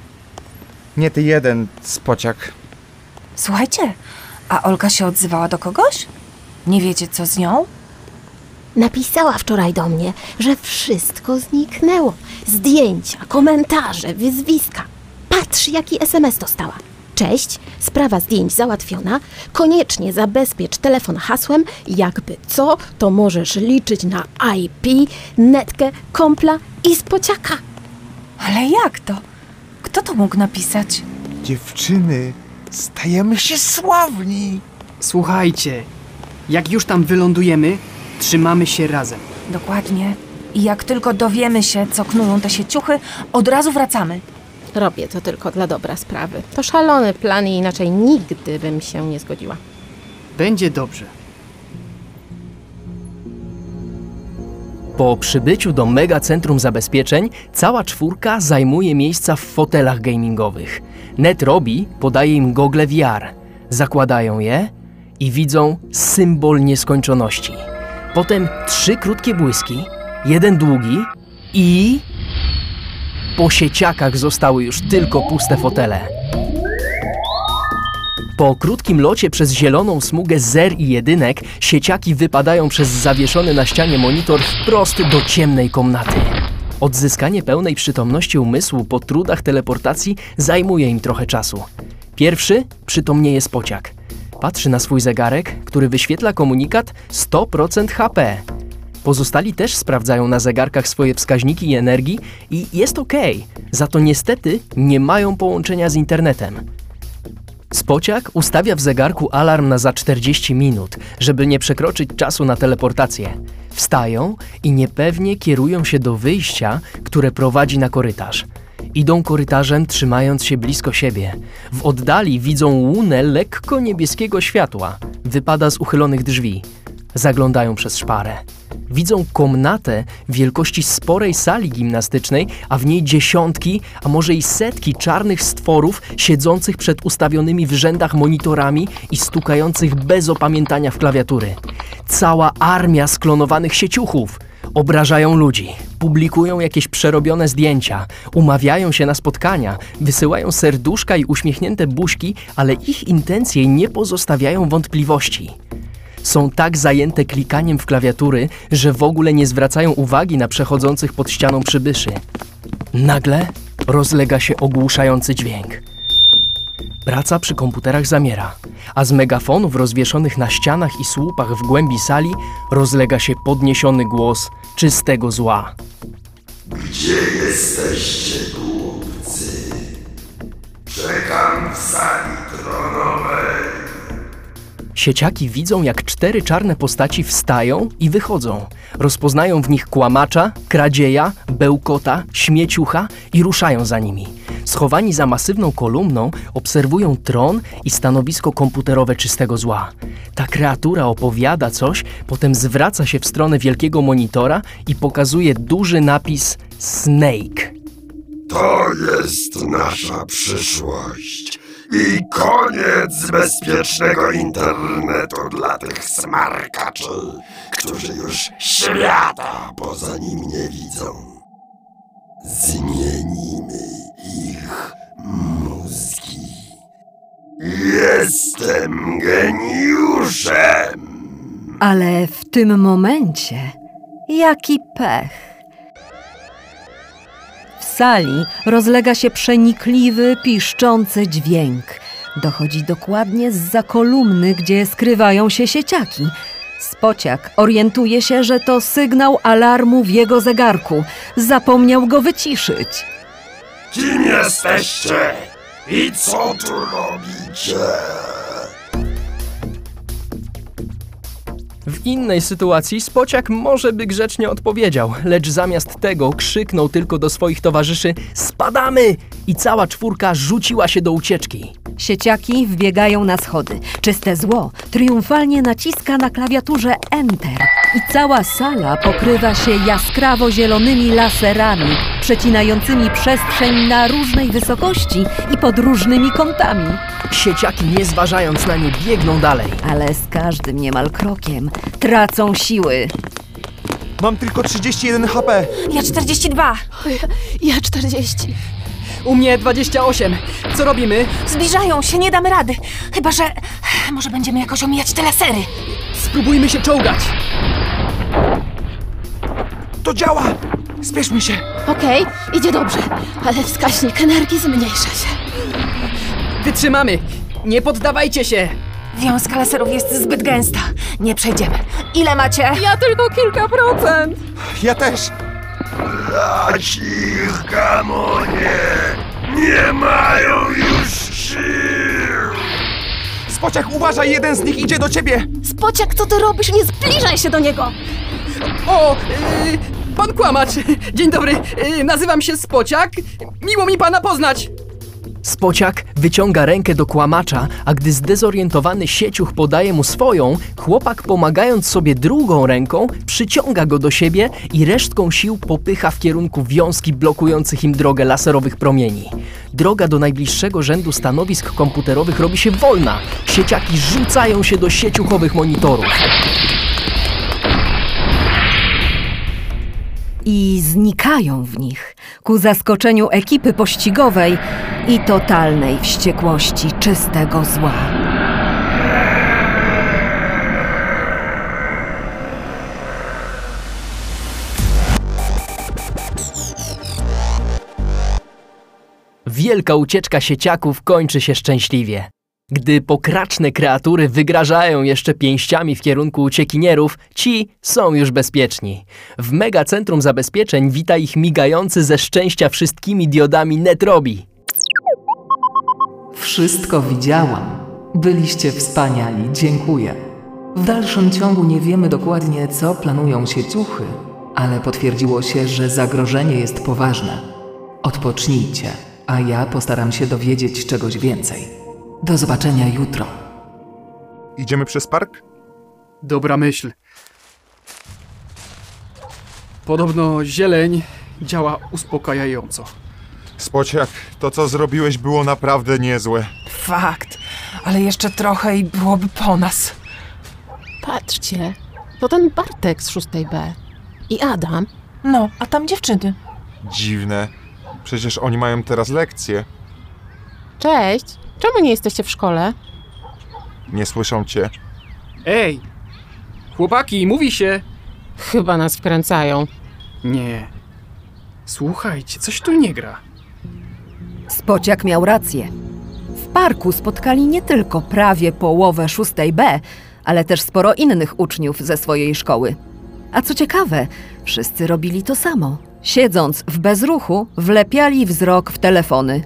Nie ty jeden, spociak. Słuchajcie, a Olga się odzywała do kogoś? Nie wiecie, co z nią? Napisała wczoraj do mnie, że wszystko zniknęło. Zdjęcia, komentarze, wyzwiska. Patrz, jaki SMS dostała. Cześć, sprawa zdjęć załatwiona. Koniecznie zabezpiecz telefon hasłem. Jakby co, to możesz liczyć na IP, netkę, kompla i spociaka. Ale jak to? Kto to mógł napisać? Dziewczyny, stajemy się sławni. Słuchajcie, jak już tam wylądujemy, trzymamy się razem. Dokładnie. I jak tylko dowiemy się, co knują te sieciuchy, od razu wracamy. Robię to tylko dla dobra sprawy. To szalony plan i inaczej nigdy bym się nie zgodziła. Będzie dobrze. Po przybyciu do mega centrum zabezpieczeń, cała czwórka zajmuje miejsca w fotelach gamingowych. Net Robi podaje im gogle VR. Zakładają je i widzą symbol nieskończoności. Potem trzy krótkie błyski, jeden długi i... Po sieciakach zostały już tylko puste fotele. Po krótkim locie przez zieloną smugę zer i jedynek, sieciaki wypadają przez zawieszony na ścianie monitor wprost do ciemnej komnaty. Odzyskanie pełnej przytomności umysłu po trudach teleportacji zajmuje im trochę czasu. Pierwszy przytomnieje spociak. Patrzy na swój zegarek, który wyświetla komunikat 100% HP. Pozostali też sprawdzają na zegarkach swoje wskaźniki i energii i jest ok, za to niestety nie mają połączenia z internetem. Spociak ustawia w zegarku alarm na za 40 minut, żeby nie przekroczyć czasu na teleportację. Wstają i niepewnie kierują się do wyjścia, które prowadzi na korytarz. Idą korytarzem, trzymając się blisko siebie. W oddali widzą łunę lekko niebieskiego światła. Wypada z uchylonych drzwi. Zaglądają przez szparę. Widzą komnatę wielkości sporej sali gimnastycznej, a w niej dziesiątki, a może i setki czarnych stworów siedzących przed ustawionymi w rzędach monitorami i stukających bez opamiętania w klawiatury. Cała armia sklonowanych sieciuchów. Obrażają ludzi, publikują jakieś przerobione zdjęcia, umawiają się na spotkania, wysyłają serduszka i uśmiechnięte buźki, ale ich intencje nie pozostawiają wątpliwości. Są tak zajęte klikaniem w klawiatury, że w ogóle nie zwracają uwagi na przechodzących pod ścianą przybyszy. Nagle rozlega się ogłuszający dźwięk. Praca przy komputerach zamiera, a z megafonów rozwieszonych na ścianach i słupach w głębi sali rozlega się podniesiony głos czystego zła. Gdzie jesteście, głupcy? Czekam w sali. Sieciaki widzą, jak cztery czarne postaci wstają i wychodzą. Rozpoznają w nich kłamacza, kradzieja, bełkota, śmieciucha i ruszają za nimi. Schowani za masywną kolumną, obserwują tron i stanowisko komputerowe czystego zła. Ta kreatura opowiada coś, potem zwraca się w stronę wielkiego monitora i pokazuje duży napis Snake. To jest nasza przyszłość. I koniec bezpiecznego internetu dla tych smarkaczy, którzy już świata poza nim nie widzą. Zmienimy ich mózgi. Jestem geniuszem. Ale w tym momencie jaki pech. Sali rozlega się przenikliwy, piszczący dźwięk. Dochodzi dokładnie z za kolumny, gdzie skrywają się sieciaki. Spociak orientuje się, że to sygnał alarmu w jego zegarku. Zapomniał go wyciszyć. Kim jesteście? I co tu robicie? W innej sytuacji Spociak może by grzecznie odpowiedział, lecz zamiast tego krzyknął tylko do swoich towarzyszy Spadamy! I cała czwórka rzuciła się do ucieczki. Sieciaki wbiegają na schody. Czyste zło triumfalnie naciska na klawiaturze Enter i cała sala pokrywa się jaskrawo zielonymi laserami, przecinającymi przestrzeń na różnej wysokości i pod różnymi kątami. Sieciaki, nie zważając na nie, biegną dalej. Ale z każdym niemal krokiem tracą siły. Mam tylko 31 HP. Ja 42. Ja 40. U mnie 28. Co robimy? Zbliżają się, nie damy rady. Chyba, że może będziemy jakoś omijać te lasery. Spróbujmy się czołgać. To działa! Spieszmy się. Okej, idzie dobrze, ale wskaźnik energii zmniejsza się. Wytrzymamy! Nie poddawajcie się! Wiązka laserów jest zbyt gęsta. Nie przejdziemy. Ile macie? Ja tylko kilka procent. Ja też. Brać ich, gamonie! Nie mają już sił! Spociach, uważaj, jeden z nich idzie do ciebie! Spociak, co ty robisz? Nie zbliżaj się do niego! O! Yy, pan Kłamacz! Dzień dobry, yy, nazywam się Spociak. Miło mi pana poznać! Spociak wyciąga rękę do kłamacza, a gdy zdezorientowany sieciuch podaje mu swoją, chłopak pomagając sobie drugą ręką, przyciąga go do siebie i resztką sił popycha w kierunku wiązki blokujących im drogę laserowych promieni. Droga do najbliższego rzędu stanowisk komputerowych robi się wolna. Sieciaki rzucają się do sieciuchowych monitorów. I znikają w nich ku zaskoczeniu ekipy pościgowej i totalnej wściekłości czystego zła. Wielka ucieczka sieciaków kończy się szczęśliwie. Gdy pokraczne kreatury wygrażają jeszcze pięściami w kierunku uciekinierów, ci są już bezpieczni. W megacentrum zabezpieczeń wita ich migający ze szczęścia wszystkimi diodami Netrobi. Wszystko widziałam. Byliście wspaniali, dziękuję. W dalszym ciągu nie wiemy dokładnie, co planują sieciuchy, ale potwierdziło się, że zagrożenie jest poważne. Odpocznijcie, a ja postaram się dowiedzieć czegoś więcej. Do zobaczenia jutro. Idziemy przez park? Dobra myśl. Podobno zieleń działa uspokajająco. Spociak, to co zrobiłeś było naprawdę niezłe. Fakt. Ale jeszcze trochę i byłoby po nas. Patrzcie, to ten Bartek z 6B. I Adam. No, a tam dziewczyny. Dziwne. Przecież oni mają teraz lekcje. Cześć. Czemu nie jesteście w szkole? Nie słyszą cię. Ej! Chłopaki, mówi się! Chyba nas wkręcają. Nie. Słuchajcie, coś tu nie gra. Spociak miał rację. W parku spotkali nie tylko prawie połowę szóstej B, ale też sporo innych uczniów ze swojej szkoły. A co ciekawe, wszyscy robili to samo. Siedząc w bezruchu, wlepiali wzrok w telefony.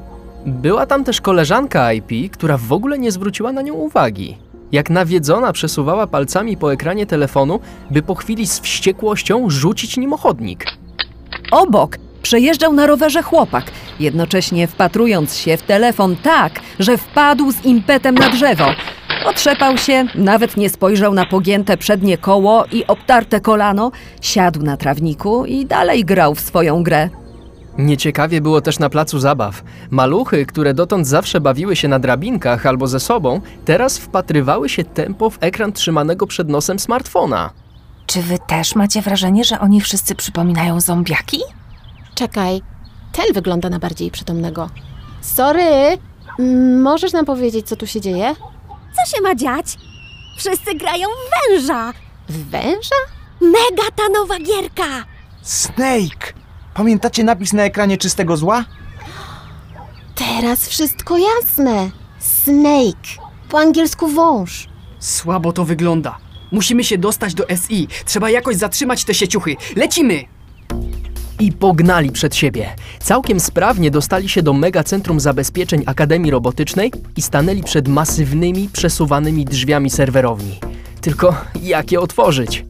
Była tam też koleżanka IP, która w ogóle nie zwróciła na nią uwagi. Jak nawiedzona przesuwała palcami po ekranie telefonu, by po chwili z wściekłością rzucić nim chodnik. Obok przejeżdżał na rowerze chłopak, jednocześnie wpatrując się w telefon tak, że wpadł z impetem na drzewo. Otrzepał się, nawet nie spojrzał na pogięte przednie koło i obtarte kolano, siadł na trawniku i dalej grał w swoją grę. Nieciekawie było też na placu zabaw. Maluchy, które dotąd zawsze bawiły się na drabinkach albo ze sobą, teraz wpatrywały się tempo w ekran trzymanego przed nosem smartfona. Czy wy też macie wrażenie, że oni wszyscy przypominają zombiaki? Czekaj, ten wygląda na bardziej przytomnego. Sorry, możesz nam powiedzieć, co tu się dzieje? Co się ma dziać? Wszyscy grają w węża! W węża? Mega ta nowa gierka! Snake! Pamiętacie napis na ekranie czystego zła? Teraz wszystko jasne. Snake. Po angielsku wąż. Słabo to wygląda. Musimy się dostać do SI. Trzeba jakoś zatrzymać te sieciuchy. Lecimy! I pognali przed siebie. Całkiem sprawnie dostali się do megacentrum zabezpieczeń Akademii Robotycznej i stanęli przed masywnymi, przesuwanymi drzwiami serwerowni. Tylko jak je otworzyć?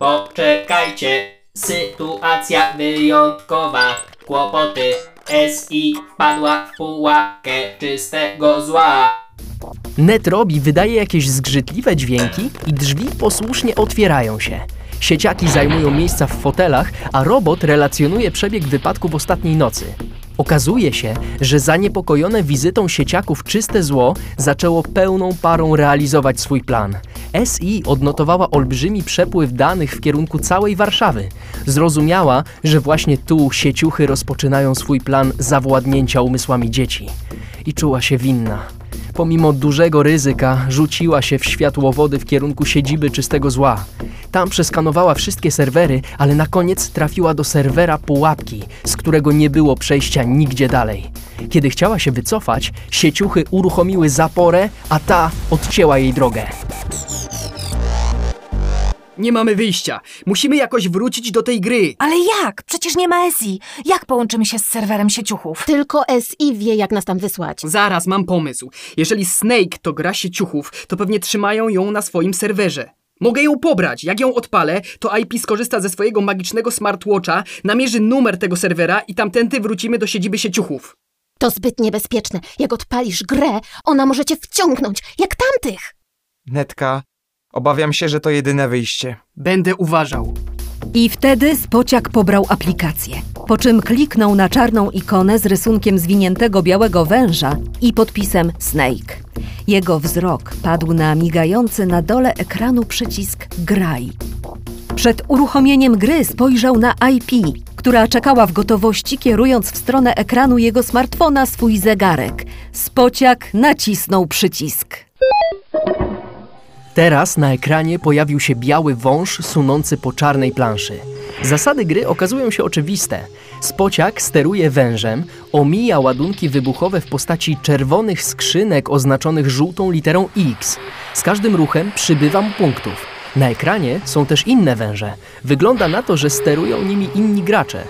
Poczekajcie, sytuacja wyjątkowa. Kłopoty. SI wpadła w pułapkę czystego zła. Netrobi wydaje jakieś zgrzytliwe dźwięki i drzwi posłusznie otwierają się. Sieciaki zajmują miejsca w fotelach, a robot relacjonuje przebieg wypadku w ostatniej nocy. Okazuje się, że zaniepokojone wizytą sieciaków czyste zło zaczęło pełną parą realizować swój plan. SI odnotowała olbrzymi przepływ danych w kierunku całej Warszawy. Zrozumiała, że właśnie tu sieciuchy rozpoczynają swój plan zawładnięcia umysłami dzieci. I czuła się winna. Pomimo dużego ryzyka rzuciła się w światłowody w kierunku siedziby czystego zła. Tam przeskanowała wszystkie serwery, ale na koniec trafiła do serwera pułapki, z którego nie było przejścia nigdzie dalej. Kiedy chciała się wycofać, sieciuchy uruchomiły zaporę, a ta odcięła jej drogę. Nie mamy wyjścia. Musimy jakoś wrócić do tej gry. Ale jak? Przecież nie ma SI. Jak połączymy się z serwerem sieciuchów? Tylko SI wie, jak nas tam wysłać. Zaraz, mam pomysł. Jeżeli Snake to gra sieciuchów, to pewnie trzymają ją na swoim serwerze. Mogę ją pobrać. Jak ją odpalę, to IP skorzysta ze swojego magicznego smartwatcha, namierzy numer tego serwera i tamtędy wrócimy do siedziby sieciuchów. To zbyt niebezpieczne. Jak odpalisz grę, ona może cię wciągnąć, jak tamtych. Netka, obawiam się, że to jedyne wyjście. Będę uważał. I wtedy Spociak pobrał aplikację, po czym kliknął na czarną ikonę z rysunkiem zwiniętego białego węża i podpisem Snake. Jego wzrok padł na migający na dole ekranu przycisk Graj. Przed uruchomieniem gry spojrzał na IP, która czekała w gotowości, kierując w stronę ekranu jego smartfona swój zegarek. Spociak nacisnął przycisk. Teraz na ekranie pojawił się biały wąż sunący po czarnej planszy. Zasady gry okazują się oczywiste. Spociak steruje wężem, omija ładunki wybuchowe w postaci czerwonych skrzynek oznaczonych żółtą literą X. Z każdym ruchem przybywa mu punktów. Na ekranie są też inne węże. Wygląda na to, że sterują nimi inni gracze.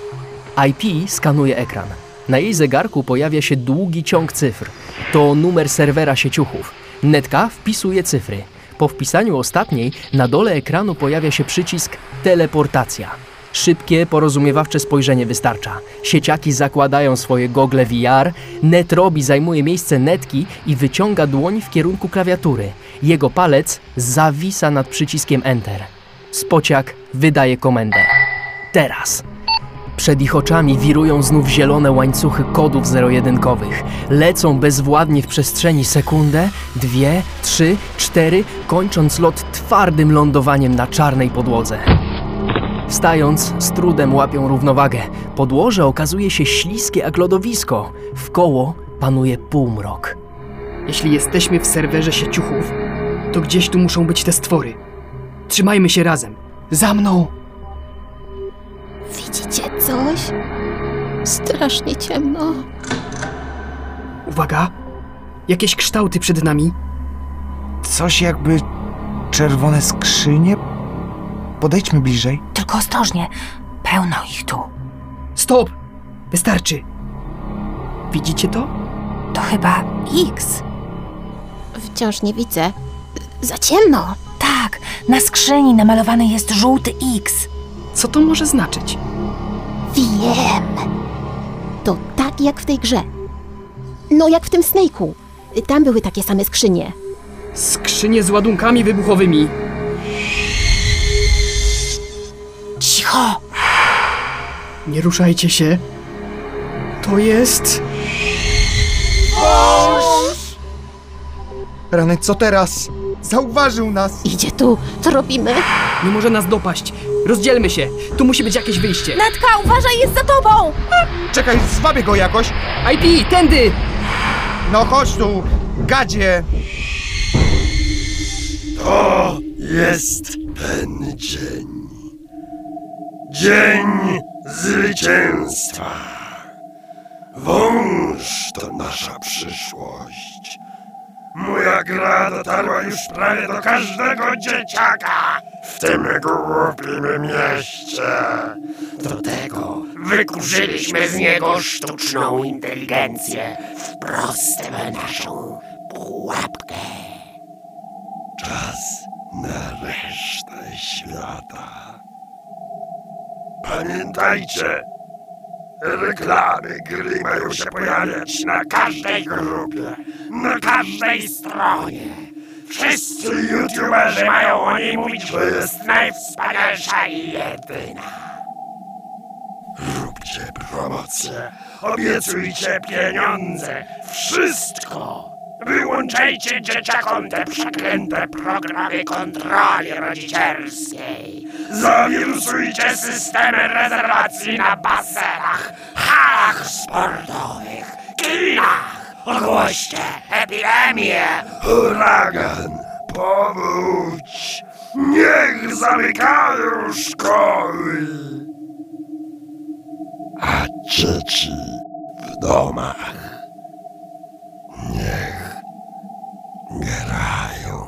IP skanuje ekran. Na jej zegarku pojawia się długi ciąg cyfr. To numer serwera sieciuchów. Netka wpisuje cyfry. Po wpisaniu ostatniej na dole ekranu pojawia się przycisk teleportacja. Szybkie, porozumiewawcze spojrzenie wystarcza. Sieciaki zakładają swoje gogle VR, Netrobi zajmuje miejsce netki i wyciąga dłoń w kierunku klawiatury. Jego palec zawisa nad przyciskiem Enter. Spociak wydaje komendę. Teraz. Przed ich oczami wirują znów zielone łańcuchy kodów zero-jedynkowych. Lecą bezwładnie w przestrzeni sekundę, dwie, trzy, cztery, kończąc lot twardym lądowaniem na czarnej podłodze. Wstając, z trudem łapią równowagę. Podłoże okazuje się śliskie jak lodowisko. W koło panuje półmrok. Jeśli jesteśmy w serwerze sieciuchów, to gdzieś tu muszą być te stwory. Trzymajmy się razem. Za mną! Widzicie coś? Strasznie ciemno. Uwaga! Jakieś kształty przed nami. Coś jakby czerwone skrzynie? Podejdźmy bliżej. Tylko ostrożnie. Pełno ich tu. Stop! Wystarczy. Widzicie to? To chyba X. Wciąż nie widzę. Za ciemno. Tak, na skrzyni namalowany jest żółty X. Co to może znaczyć? Wiem. To tak jak w tej grze. No jak w tym Snake'u. Tam były takie same skrzynie. Skrzynie z ładunkami wybuchowymi. Cicho! Nie ruszajcie się. To jest... Rany, co teraz? Zauważył nas! Idzie tu. Co robimy? Nie może nas dopaść. Rozdzielmy się. Tu musi być jakieś wyjście. Netka, uważaj, jest za tobą! Czekaj, zwabię go jakoś! IP, tędy! No chodź tu, gadzie! To jest ten dzień. Dzień zwycięstwa. Wąż to nasza przyszłość. Moja gra dotarła już prawie do każdego dzieciaka w tym głupim mieście. Do tego wykurzyliśmy z niego sztuczną inteligencję wprost w naszą pułapkę. Czas na resztę świata. Pamiętajcie, reklamy gry mają się pojawiać na każdej grupie, na każdej stronie. Wszyscy youtuberzy mają o niej mówić, że jest najwspanialsza i jedyna. Róbcie promocję, obiecujcie pieniądze, wszystko. Wyłączajcie dzieciakom te przeklęte programy kontroli rodzicielskiej. Zawirusujcie systemy rezerwacji na basenach, halach sportowych, kinach. Ogłoście epidemię, huragan, powódź. Niech zamykają szkoły. A dzieci w domach niech grają.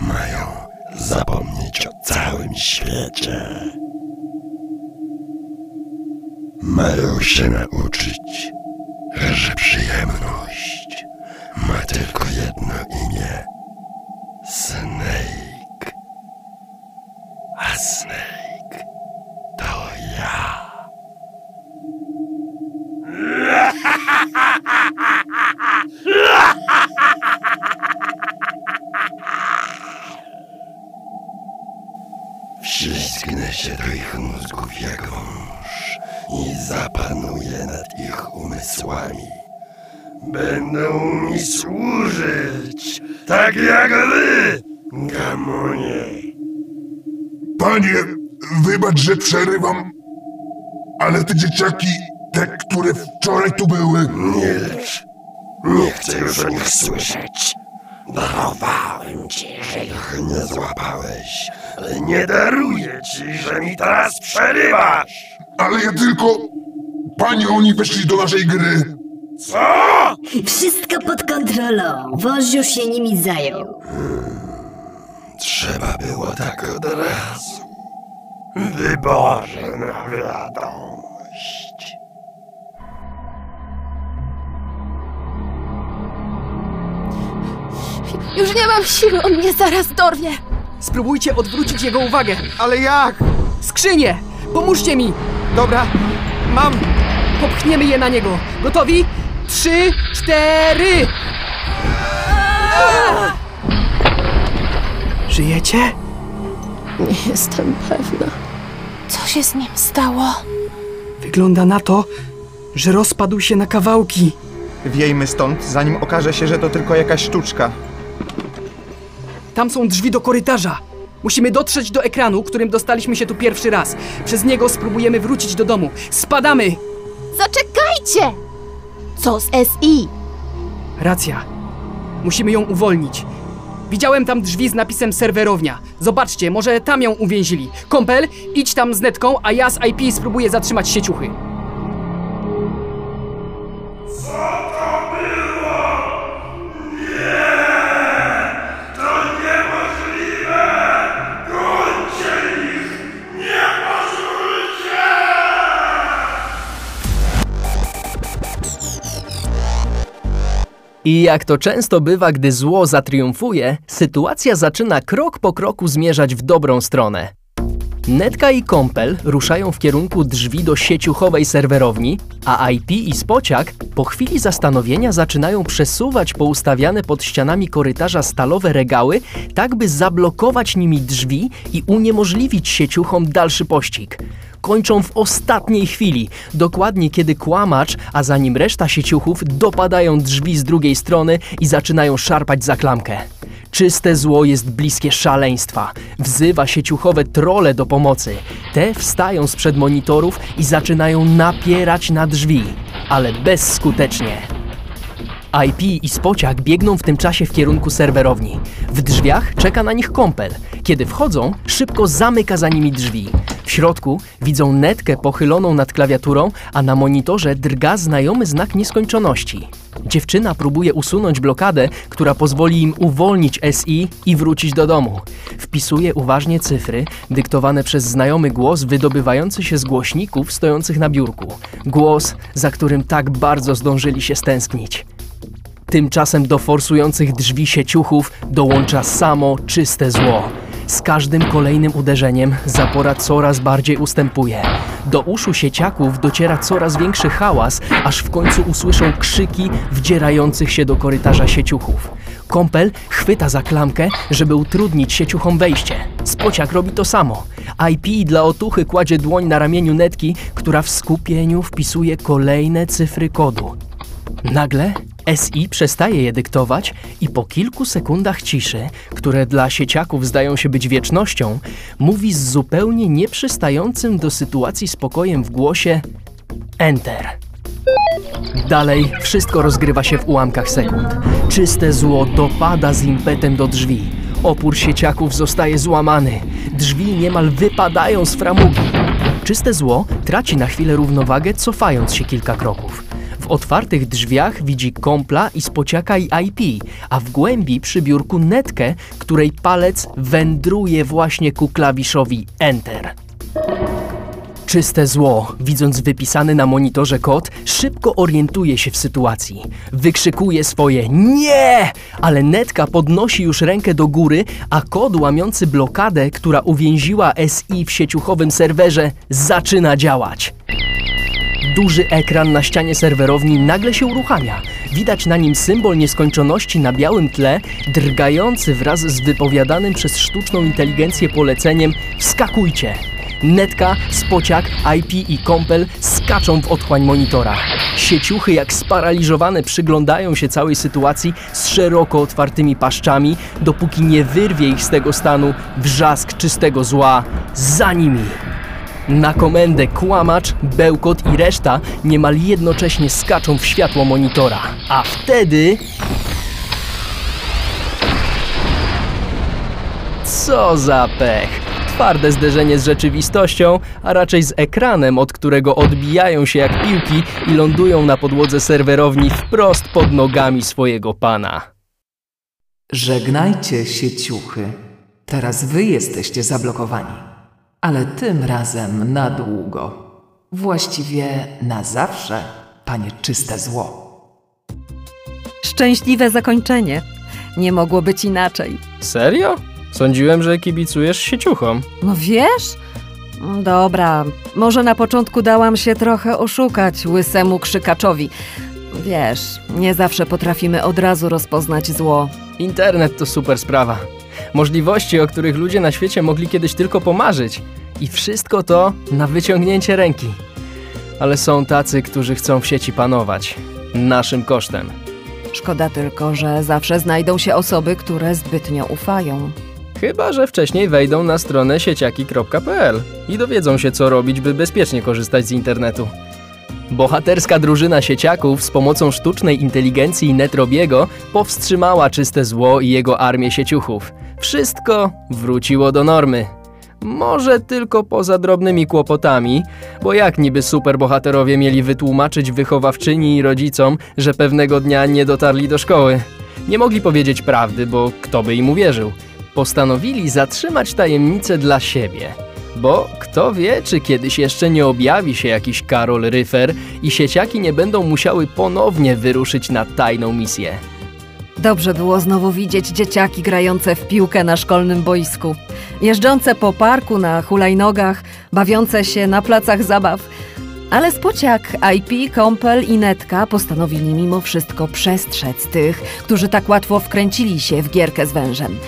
Mają zapomnieć o całym świecie. Mają się nauczyć, że przyjemność ma tylko jedno imię. Snake. A Snake to ja. Wślizgnę się do ich mózgów jak wąż i zapanuję nad ich umysłami. Będą mi służyć, tak jak wy, gamonie. Panie, wybacz, że przerywam, ale te dzieciaki, te, które wczoraj tu były... Milcz. Nie chcę już o nich słyszeć. Darowałem ci, że ich nie złapałeś, nie daruję ci, że mi teraz przerywasz. Ale ja tylko... Panie, oni weszli do naszej gry. Co? Wszystko pod kontrolą. Już się nimi zajął. Trzeba było tak od razu. Wyborze na wiadomość. Już nie mam siły, on mnie zaraz dorwie. Spróbujcie odwrócić jego uwagę. Ale jak? Skrzynie! Pomóżcie mi! Dobra, mam! Popchniemy je na niego. Gotowi? Trzy, cztery! Żyjecie? Nie jestem pewna. Co się z nim stało? Wygląda na to, że rozpadł się na kawałki. Wiejmy stąd, zanim okaże się, że to tylko jakaś sztuczka. Tam są drzwi do korytarza. Musimy dotrzeć do ekranu, którym dostaliśmy się tu pierwszy raz. Przez niego spróbujemy wrócić do domu. Spadamy! Zaczekajcie! Co z SI? Racja. Musimy ją uwolnić. Widziałem tam drzwi z napisem serwerownia. Zobaczcie, może tam ją uwięzili. Kąpel, idź tam z netką, a ja z IP spróbuję zatrzymać sieciuchy. I jak to często bywa, gdy zło zatriumfuje, sytuacja zaczyna krok po kroku zmierzać w dobrą stronę. Netka i Kąpel ruszają w kierunku drzwi do sieciuchowej serwerowni, a IP i Spociak po chwili zastanowienia zaczynają przesuwać poustawiane pod ścianami korytarza stalowe regały, tak by zablokować nimi drzwi i uniemożliwić sieciuchom dalszy pościg. Kończą w ostatniej chwili, dokładnie kiedy kłamacz, a za nim reszta sieciuchów dopadają drzwi z drugiej strony i zaczynają szarpać za klamkę. Czyste zło jest bliskie szaleństwa. Wzywa sieciuchowe trole do pomocy. Te wstają sprzed monitorów i zaczynają napierać na drzwi, ale bezskutecznie. IP i Spociak biegną w tym czasie w kierunku serwerowni. W drzwiach czeka na nich kąpel. Kiedy wchodzą, szybko zamyka za nimi drzwi. W środku widzą netkę pochyloną nad klawiaturą, a na monitorze drga znajomy znak nieskończoności. Dziewczyna próbuje usunąć blokadę, która pozwoli im uwolnić SI i wrócić do domu. Wpisuje uważnie cyfry, dyktowane przez znajomy głos wydobywający się z głośników stojących na biurku. Głos, za którym tak bardzo zdążyli się stęsknić. Tymczasem do forsujących drzwi sieciuchów dołącza samo czyste zło. Z każdym kolejnym uderzeniem zapora coraz bardziej ustępuje. Do uszu sieciaków dociera coraz większy hałas, aż w końcu usłyszą krzyki wdzierających się do korytarza sieciuchów. Kąpel chwyta za klamkę, żeby utrudnić sieciuchom wejście. Spociak robi to samo. IP dla otuchy kładzie dłoń na ramieniu netki, która w skupieniu wpisuje kolejne cyfry kodu. Nagle SI przestaje je dyktować i po kilku sekundach ciszy, które dla sieciaków zdają się być wiecznością, mówi z zupełnie nieprzystającym do sytuacji spokojem w głosie Enter. Dalej wszystko rozgrywa się w ułamkach sekund. Czyste zło dopada z impetem do drzwi. Opór sieciaków zostaje złamany. Drzwi niemal wypadają z framugi. Czyste zło traci na chwilę równowagę, cofając się kilka kroków. W otwartych drzwiach widzi kompla i spociaka i IP, a w głębi przy biurku netkę, której palec wędruje właśnie ku klawiszowi Enter. Czyste zło, widząc wypisany na monitorze kod, szybko orientuje się w sytuacji. Wykrzykuje swoje nie, ale netka podnosi już rękę do góry, a kod łamiący blokadę, która uwięziła SI w sieciuchowym serwerze, zaczyna działać. Duży ekran na ścianie serwerowni nagle się uruchamia. Widać na nim symbol nieskończoności na białym tle, drgający wraz z wypowiadanym przez sztuczną inteligencję poleceniem Wskakujcie! Netka, Spociak, IP i Kompel skaczą w otchłań monitora. Sieciuchy jak sparaliżowane przyglądają się całej sytuacji z szeroko otwartymi paszczami, dopóki nie wyrwie ich z tego stanu wrzask czystego zła za nimi. Na komendę kłamacz, bełkot i reszta niemal jednocześnie skaczą w światło monitora. A wtedy... Co za pech! Twarde zderzenie z rzeczywistością, a raczej z ekranem, od którego odbijają się jak piłki i lądują na podłodze serwerowni wprost pod nogami swojego pana. Żegnajcie sieciuchy. Teraz wy jesteście zablokowani. Ale tym razem na długo. Właściwie na zawsze, panie czyste zło. Szczęśliwe zakończenie. Nie mogło być inaczej. Serio? Sądziłem, że kibicujesz sieciuchom. No wiesz? Dobra, może na początku dałam się trochę oszukać łysemu krzykaczowi. Wiesz, nie zawsze potrafimy od razu rozpoznać zło. Internet to super sprawa. Możliwości, o których ludzie na świecie mogli kiedyś tylko pomarzyć. I wszystko to na wyciągnięcie ręki. Ale są tacy, którzy chcą w sieci panować. Naszym kosztem. Szkoda tylko, że zawsze znajdą się osoby, które zbytnio ufają. Chyba, że wcześniej wejdą na stronę sieciaki.pl i dowiedzą się, co robić, by bezpiecznie korzystać z internetu. Bohaterska drużyna sieciaków z pomocą sztucznej inteligencji Netrobiego powstrzymała czyste zło i jego armię sieciuchów. Wszystko wróciło do normy. Może tylko poza drobnymi kłopotami, bo jak niby superbohaterowie mieli wytłumaczyć wychowawczyni i rodzicom, że pewnego dnia nie dotarli do szkoły? Nie mogli powiedzieć prawdy, bo kto by im uwierzył? Postanowili zatrzymać tajemnicę dla siebie. Bo kto wie, czy kiedyś jeszcze nie objawi się jakiś Karol Ryfer i sieciaki nie będą musiały ponownie wyruszyć na tajną misję. Dobrze było znowu widzieć dzieciaki grające w piłkę na szkolnym boisku, jeżdżące po parku na hulajnogach, bawiące się na placach zabaw. Ale Spociak, IP, Kompel i Netka postanowili mimo wszystko przestrzec tych, którzy tak łatwo wkręcili się w gierkę z wężem.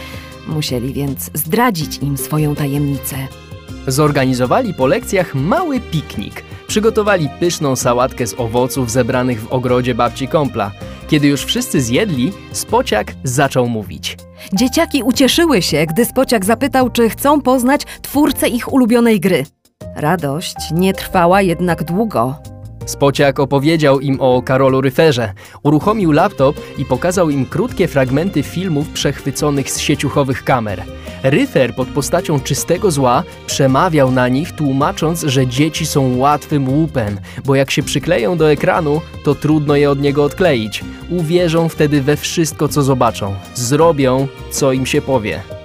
Musieli więc zdradzić im swoją tajemnicę. Zorganizowali po lekcjach mały piknik. Przygotowali pyszną sałatkę z owoców zebranych w ogrodzie babci Kompla. Kiedy już wszyscy zjedli, Spociak zaczął mówić. Dzieciaki ucieszyły się, gdy Spociak zapytał, czy chcą poznać twórcę ich ulubionej gry. Radość nie trwała jednak długo. Spociak opowiedział im o Karolu Ryferze, uruchomił laptop i pokazał im krótkie fragmenty filmów przechwyconych z sieciuchowych kamer. Ryfer pod postacią czystego zła przemawiał na nich, tłumacząc, że dzieci są łatwym łupem, bo jak się przykleją do ekranu, to trudno je od niego odkleić. Uwierzą wtedy we wszystko, co zobaczą. Zrobią, co im się powie.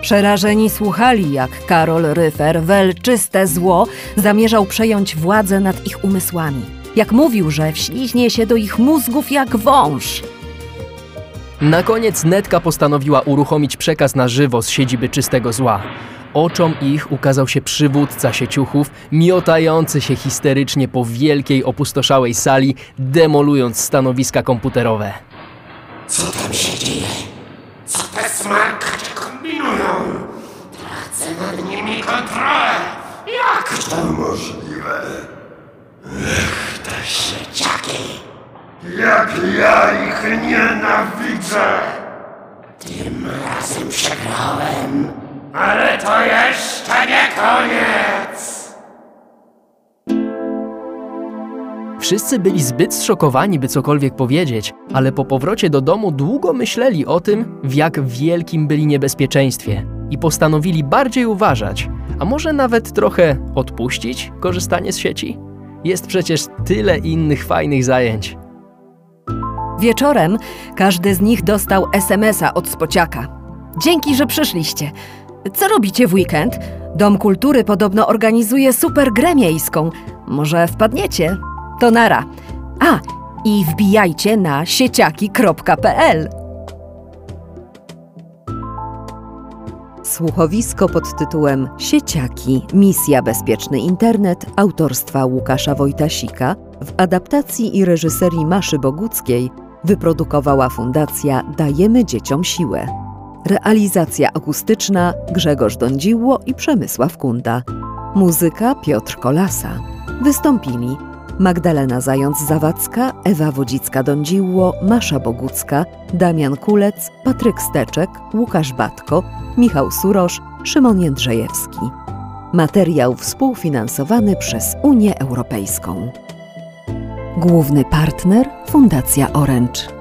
Przerażeni słuchali, jak Karol Ryfer, wel czyste zło, zamierzał przejąć władzę nad ich umysłami. Jak mówił, że wśliźnie się do ich mózgów jak wąż. Na koniec Netka postanowiła uruchomić przekaz na żywo z siedziby czystego zła. Oczom ich ukazał się przywódca sieciuchów, miotający się histerycznie po wielkiej, opustoszałej sali, demolując stanowiska komputerowe. Co tam się dzieje? Co te smarkacze Tracę nad nimi kontrolę. Jak to możliwe? Ech, te sieciaki. Jak ja ich nienawidzę! Tym razem przegrałem, ale to jeszcze nie koniec! Wszyscy byli zbyt zszokowani, by cokolwiek powiedzieć, ale po powrocie do domu długo myśleli o tym, w jak wielkim byli niebezpieczeństwie i postanowili bardziej uważać, a może nawet trochę odpuścić korzystanie z sieci. Jest przecież tyle innych fajnych zajęć. Wieczorem każdy z nich dostał SMS-a od spociaka. Dzięki, że przyszliście. Co robicie w weekend? Dom Kultury podobno organizuje super grę miejską. Może wpadniecie? To nara. A, i wbijajcie na sieciaki.pl. Słuchowisko pod tytułem Sieciaki Misja Bezpieczny Internet autorstwa Łukasza Wojtasika w adaptacji i reżyserii Maszy Boguckiej wyprodukowała Fundacja Dajemy Dzieciom Siłę. Realizacja akustyczna Grzegorz Dądziło i Przemysław Kunda. Muzyka Piotr Kolasa. Wystąpili Magdalena Zając-Zawadzka, Ewa Wodzicka-Dądziło, Masza Bogucka, Damian Kulec, Patryk Steczek, Łukasz Batko, Michał Surosz, Szymon Jędrzejewski. Materiał współfinansowany przez Unię Europejską. Główny partner Fundacja Orange.